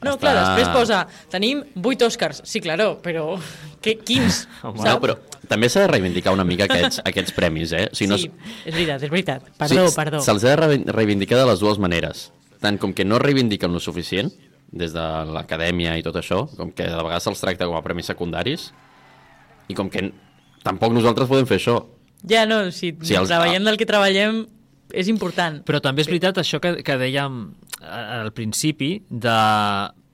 No, Està- clar, després posa, tenim 8 Oscars. Sí, claro, però que, quins? No, però també s'ha de reivindicar una mica aquests, aquests premis, eh? O sigui, no sí, és veritat, és veritat. Perdó, sí, perdó. Se'ls ha de reivin- reivindicar de les dues maneres. Tant com que no reivindiquen lo suficient, des de l'acadèmia i tot això, com que de vegades se'ls tracta com a premis secundaris, i com que tampoc nosaltres podem fer això. Ja, no, si Sí, els- treballem del que treballem és important. Però també és veritat això que, que dèiem eh, al principi de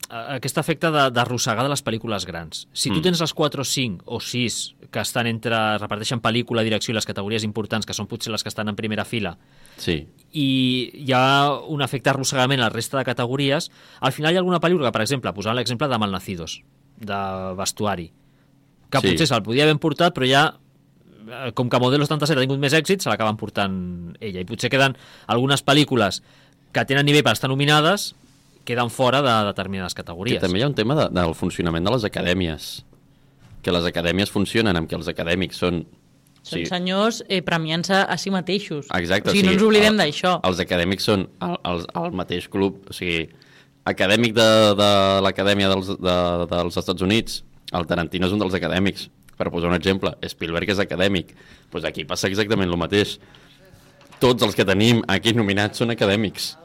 eh, aquest efecte de- d'arrossegar de, de les pel·lícules grans. Si tu Mm. tens les 4 o 5 o 6 que estan entre, reparteixen pel·lícula, direcció i les categories importants, que són potser les que estan en primera fila, Sí. i hi ha un efecte arrossegament a la resta de categories, al final hi ha alguna pel·lícula, per exemple, posant l'exemple de Malnacidos, de vestuari, que Sí. potser se'l podia haver portat, però ja eh, com que Modelo 77 ha tingut més èxit, se l'acaben portant ella. I potser queden algunes pel·lícules que tenen nivell per estar nominades queden fora de determinades Que categories. també hi ha un tema de, del funcionament de les acadèmies. Que les acadèmies funcionen amb que els acadèmics són... Són senyors eh, premiant-se a si mateixos. Exacte. O sigui, no ens oblidem el- d'això. Els acadèmics són el, el, el mateix club, o sigui, acadèmic de, de l'Acadèmia dels, de, dels Estats Units, el Tarantino és un dels acadèmics, per posar un exemple, Spielberg és acadèmic, doncs aquí passa exactament el mateix. Tots els que tenim aquí nominats són acadèmics.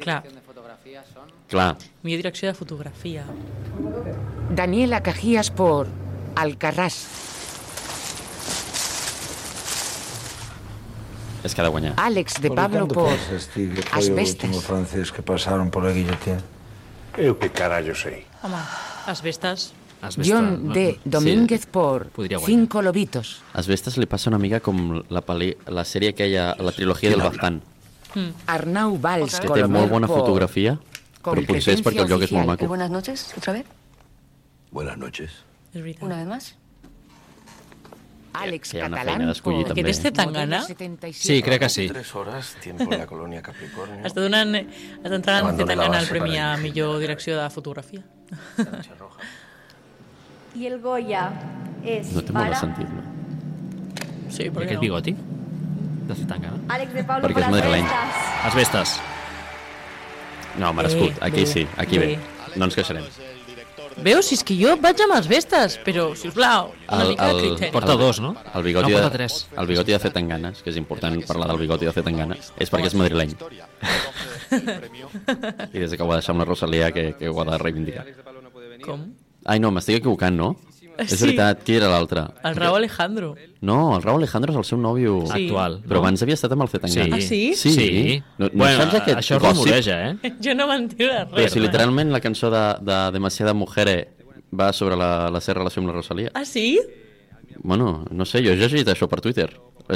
Clar, Clar, millor direcció de fotografia. Daniela Cajías por Alcarrás. És que ha de guanyar. Alex de Pablo por Pensaste que foi o Asbestas. último francés que pasaron pola guillotina? Eu que carallo sei. Home, asbestas. John D. Domínguez por podria guanyar. Cinco Lobitos. Asbestas li passa una mica com la, peli, la sèrie aquella, la trilogia del Baztán, Arnau Valls que té molt bona por fotografia, però potser és perquè el lloc és molt maco. Buenas noches, otra vez. Buenas noches. És veritat. Una vez más. Alex Que hi ha una Catalán feina d'escollir, també. Aquest és Zetangana? Sí, crec que sí. Tres horas, tiempo en la colonia Capricornio. Està donant... Està entrant en Abandoné la Zetangana el base premi para a millor direcció de fotografia. Y el Goya es No té molt de para sentit, no? Sí, I per què aquest no? bigoti? De Zetangana? Alex de Pablo Perquè és por madrileny. Asbestas. Asbestas. No, merescut, Bé, aquí bé, sí, aquí bé. bé. No ens queixarem. Veus, si és que jo vaig amb els vestes, però, si us plau, una mica de criteri. Porta dos, no? El bigoti, No, de, porta tres. el bigoti de Zetangana, que és important parlar del bigoti de Zetangana, és perquè és madrileny. I des que ho va deixar amb la Rosalia que, que ho ha de reivindicar. Com? Ai, no, m'estic equivocant, no? És Sí. veritat, qui era l'altre? El Raúl Alejandro. No, el Raúl Alejandro és el seu nòvio Sí. Actual, Però no? abans havia estat amb el Zetangana. Ah, sí? Sí. Sí. No, no Bueno, saps aquest això rumoreja, eh? Jo no m'entero de Però res. si literalment la cançó de, de Demasiada Mujer va sobre la, la seva relació amb la Rosalia. Ah, sí? Bueno, no sé, jo he llegit això per Twitter.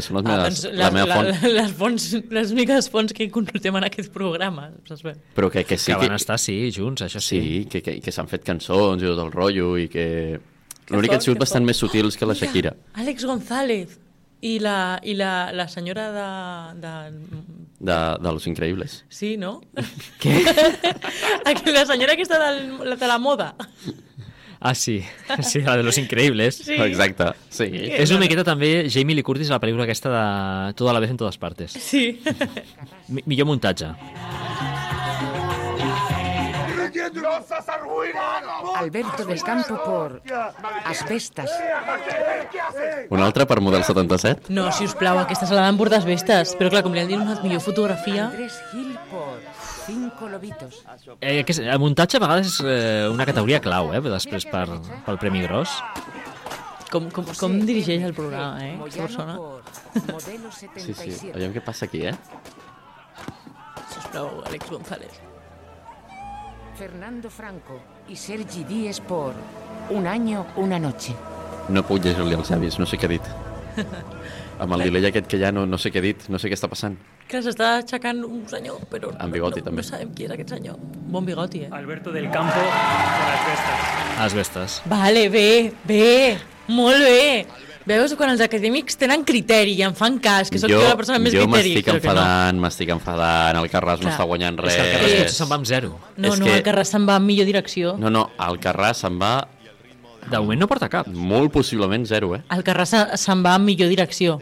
Són les Ah, meves, doncs la, meva la, font. les, fonts, les úniques fonts que consultem en aquest programa. Saps bé? Però que, que sí Que van estar, sí, junts, això sí. Sí, que, que, que s'han fet cançons i tot el rotllo i que... L'únic que han sigut que bastant fort. més sutils que la Mira, Shakira. Àlex González i la, i la, la senyora de, de... De, de Los Increïbles. Sí, no? Què? la senyora aquesta la de la moda. Ah, sí. Sí, la de Los Increïbles. Sí. Exacte, sí. És una miqueta també Jamie Lee Curtis a la pel·lícula aquesta de Toda la vez en todas partes. Sí. Mi millor muntatge. Alberto del Campo por Asbestas. Un altre per Model 77? No, si us plau, aquesta se la vestes. Però clar, com li han donat millor fotografia... Andrés Gil por Cinco Lobitos. Eh, que és- el muntatge a vegades és eh, una categoria clau, eh, després per, pel Premi Gros. Com, com, com dirigeix el programa, eh? Aquesta persona. Sí, 77. sí. Aviam què passa aquí, eh? Sisplau, Àlex González. Fernando Franco y Sergi Díez por Un año, una noche. No puc llegir-li els llavis, no sé què ha dit. Amb el delay aquest que ja no, no sé què ha dit, no sé què està passant. Que s'està aixecant un senyor, però Amb bigoti, no, també. no sabem qui és aquest senyor. Bon bigoti, eh? Alberto del Campo por Asbestas. Asbestes. Vale, bé, bé, molt bé. Veus quan els acadèmics tenen criteri i en fan cas, que sóc jo, la persona més jo criteri. m'estic però que enfadant, m'estic enfadant, el Carràs no Clar. està guanyant És res. que el Carràs potser se'n va amb zero. No, És no, que- el Carràs se'n va en millor direcció. No, no, el Carràs se'n va... De moment no porta cap. Molt possiblement zero, eh? El Carràs se- se'n va en millor direcció.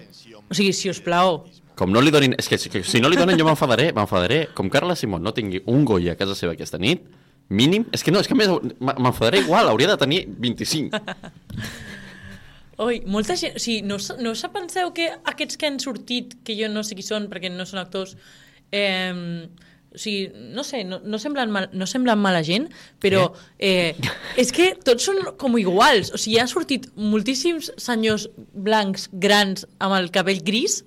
O sigui, si us plau, Com no li donin... És que, que si no li donen jo m'enfadaré, m'enfadaré. Com Carla Simón no tingui un Goya a casa seva aquesta nit, mínim... És que no, és que a més m'enfadaré igual, hauria de tenir 25. Oi, molta gent... O sigui, no, no se penseu que aquests que han sortit, que jo no sé qui són perquè no són actors, eh, o sigui, no sé, no, no, semblen, mal, no semblen mala gent, però eh, és que tots són com iguals. O sigui, han sortit moltíssims senyors blancs, grans, amb el cabell gris,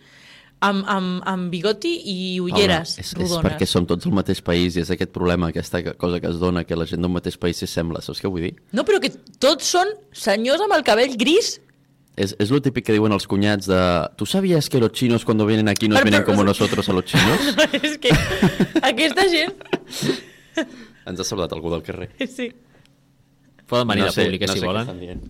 amb, amb, amb bigoti i ulleres Home, és, és rodones. perquè som tots del mateix país i és aquest problema, aquesta cosa que es dona, que la gent d'un mateix país s'assembla, saps què vull dir? No, però que tots són senyors amb el cabell gris És, és lo típic que diuen els cunyats de ¿Tú sabías que los chinos cuando vienen aquí nos vienen como nosotros a los chinos? és que aquesta gent... Ens ha saludat algú del carrer. Sí. Poden venir No de sé- públic, eh, no si sé què volen. estan dient.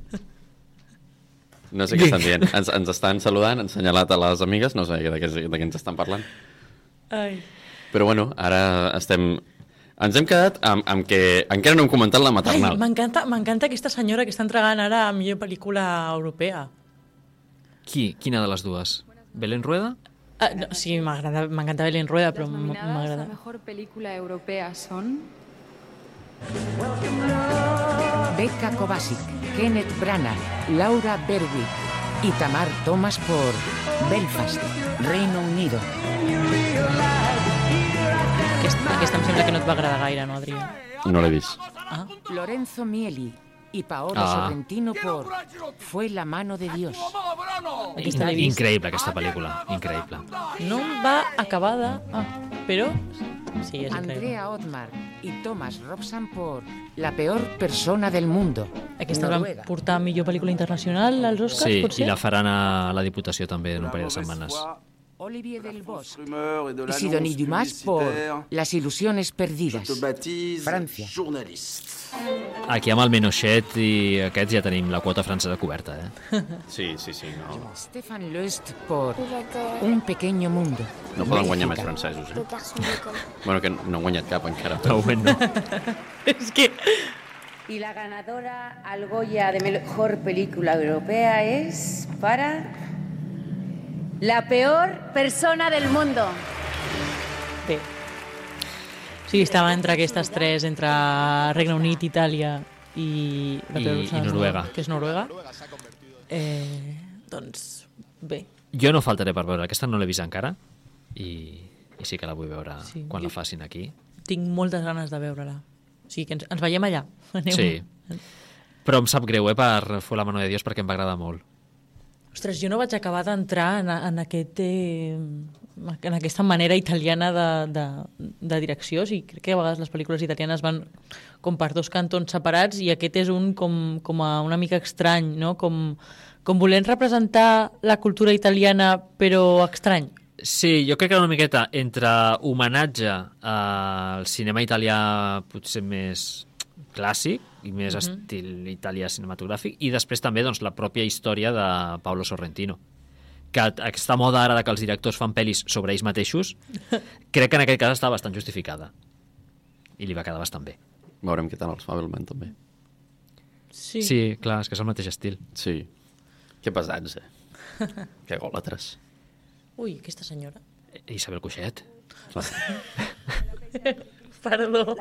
No sé què estan dient. Ens, ens estan saludant, han assenyalat a les amigues, no sé de què, de què ens estan parlant. Ai. Però bueno, ara estem... Ens hem quedat amb, amb que encara no hem comentat la maternal. m'encanta m'encanta aquesta senyora que està entregant ara a millor pel·lícula europea. Qui? Quina de les dues? Belén Rueda? Ah, no, sí, m'encanta Belén Rueda, però m'agrada. mejor película europea son Becca Kovacic, Kenneth Branagh, Laura Berwick y Tamar Thomas por Belfast, Reino Unido. Aquesta, aquesta em sembla que no et va agradar gaire, no, Adrià? No l'he vist. Ah. Lorenzo Mieli y Paolo Ah. Sorrentino por Fue la mano de Dios. Increïble, aquesta pel·lícula. Increïble. No va acabar de... Ah, però... Sí, és. Andrea Otmar y Thomas Robson por La peor persona del mundo. Aquesta la van portar millor pel·lícula internacional als Oscars, Sí, potser? i la faran a la Diputació també en un parell de setmanes. Olivier del y Sidonie Dumas por. Las ilusiones perdidas. Francia. journaliste. Aquí amb el Menochet i aquests ja tenim la quota francesa coberta, eh? Sí, sí, sí, no. Stefan Löst por Un pequeño mundo. No poden guanyar més francesos, eh? Bueno, que no han guanyat cap encara. De moment no. és que... Y la ganadora al Goya de mejor película europea es para La peor persona del mundo. Bé. Sí, estava entre aquestes tres, entre Regne Unit, Itàlia i... I- i Noruega. Que és Noruega. Eh, doncs, bé. Jo no faltaré per veure, aquesta no l'he vist encara i, i sí que la vull veure Sí, quan la facin aquí. Tinc moltes ganes de veure-la. O sigui que ens, ens veiem allà. Aneu. Sí. Però em sap greu, eh, per Fue la mano de Dios, perquè em va agradar molt. Ostres, jo no vaig acabar d'entrar en, en, aquest, eh, en aquesta manera italiana de, de, de direcció. O sigui, crec que a vegades les pel·lícules italianes van com per dos cantons separats i aquest és un com, com a una mica estrany, no? com, com volent representar la cultura italiana però estrany. Sí, jo crec que una miqueta entre homenatge al cinema italià potser més clàssic i més Mhm. -huh. estil italià cinematogràfic i després també doncs, la pròpia història de Paolo Sorrentino que aquesta moda ara de que els directors fan pel·lis sobre ells mateixos crec que en aquest cas està bastant justificada i li va quedar bastant bé Veurem què tal els Fabelman, també. Sí. sí, clar, és que és el mateix estil Sí. Que pesats, eh? que gòlatres. Ui, aquesta senyora. Isabel Cuixet Perdó.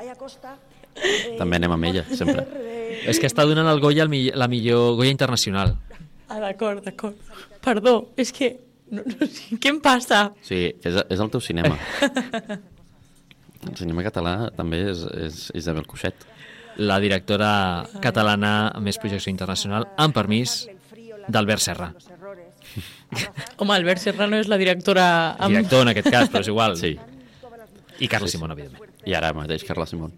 També anem amb ella, sempre. és que està donant el Goya el mi la millor Goya internacional Ah, d'acord, d'acord. Perdó, és que... No, no, sé, què em passa? Sí, és, és el teu cinema. El cinema català també és, és Isabel Cuixet. la directora catalana amb més projecció internacional, amb permís d'Albert Serra. Home, Albert Serrano és la directora... Amb... Director en aquest cas, però és igual. Sí. I Carla Simón, evidentment. I ara mateix Carla Simón.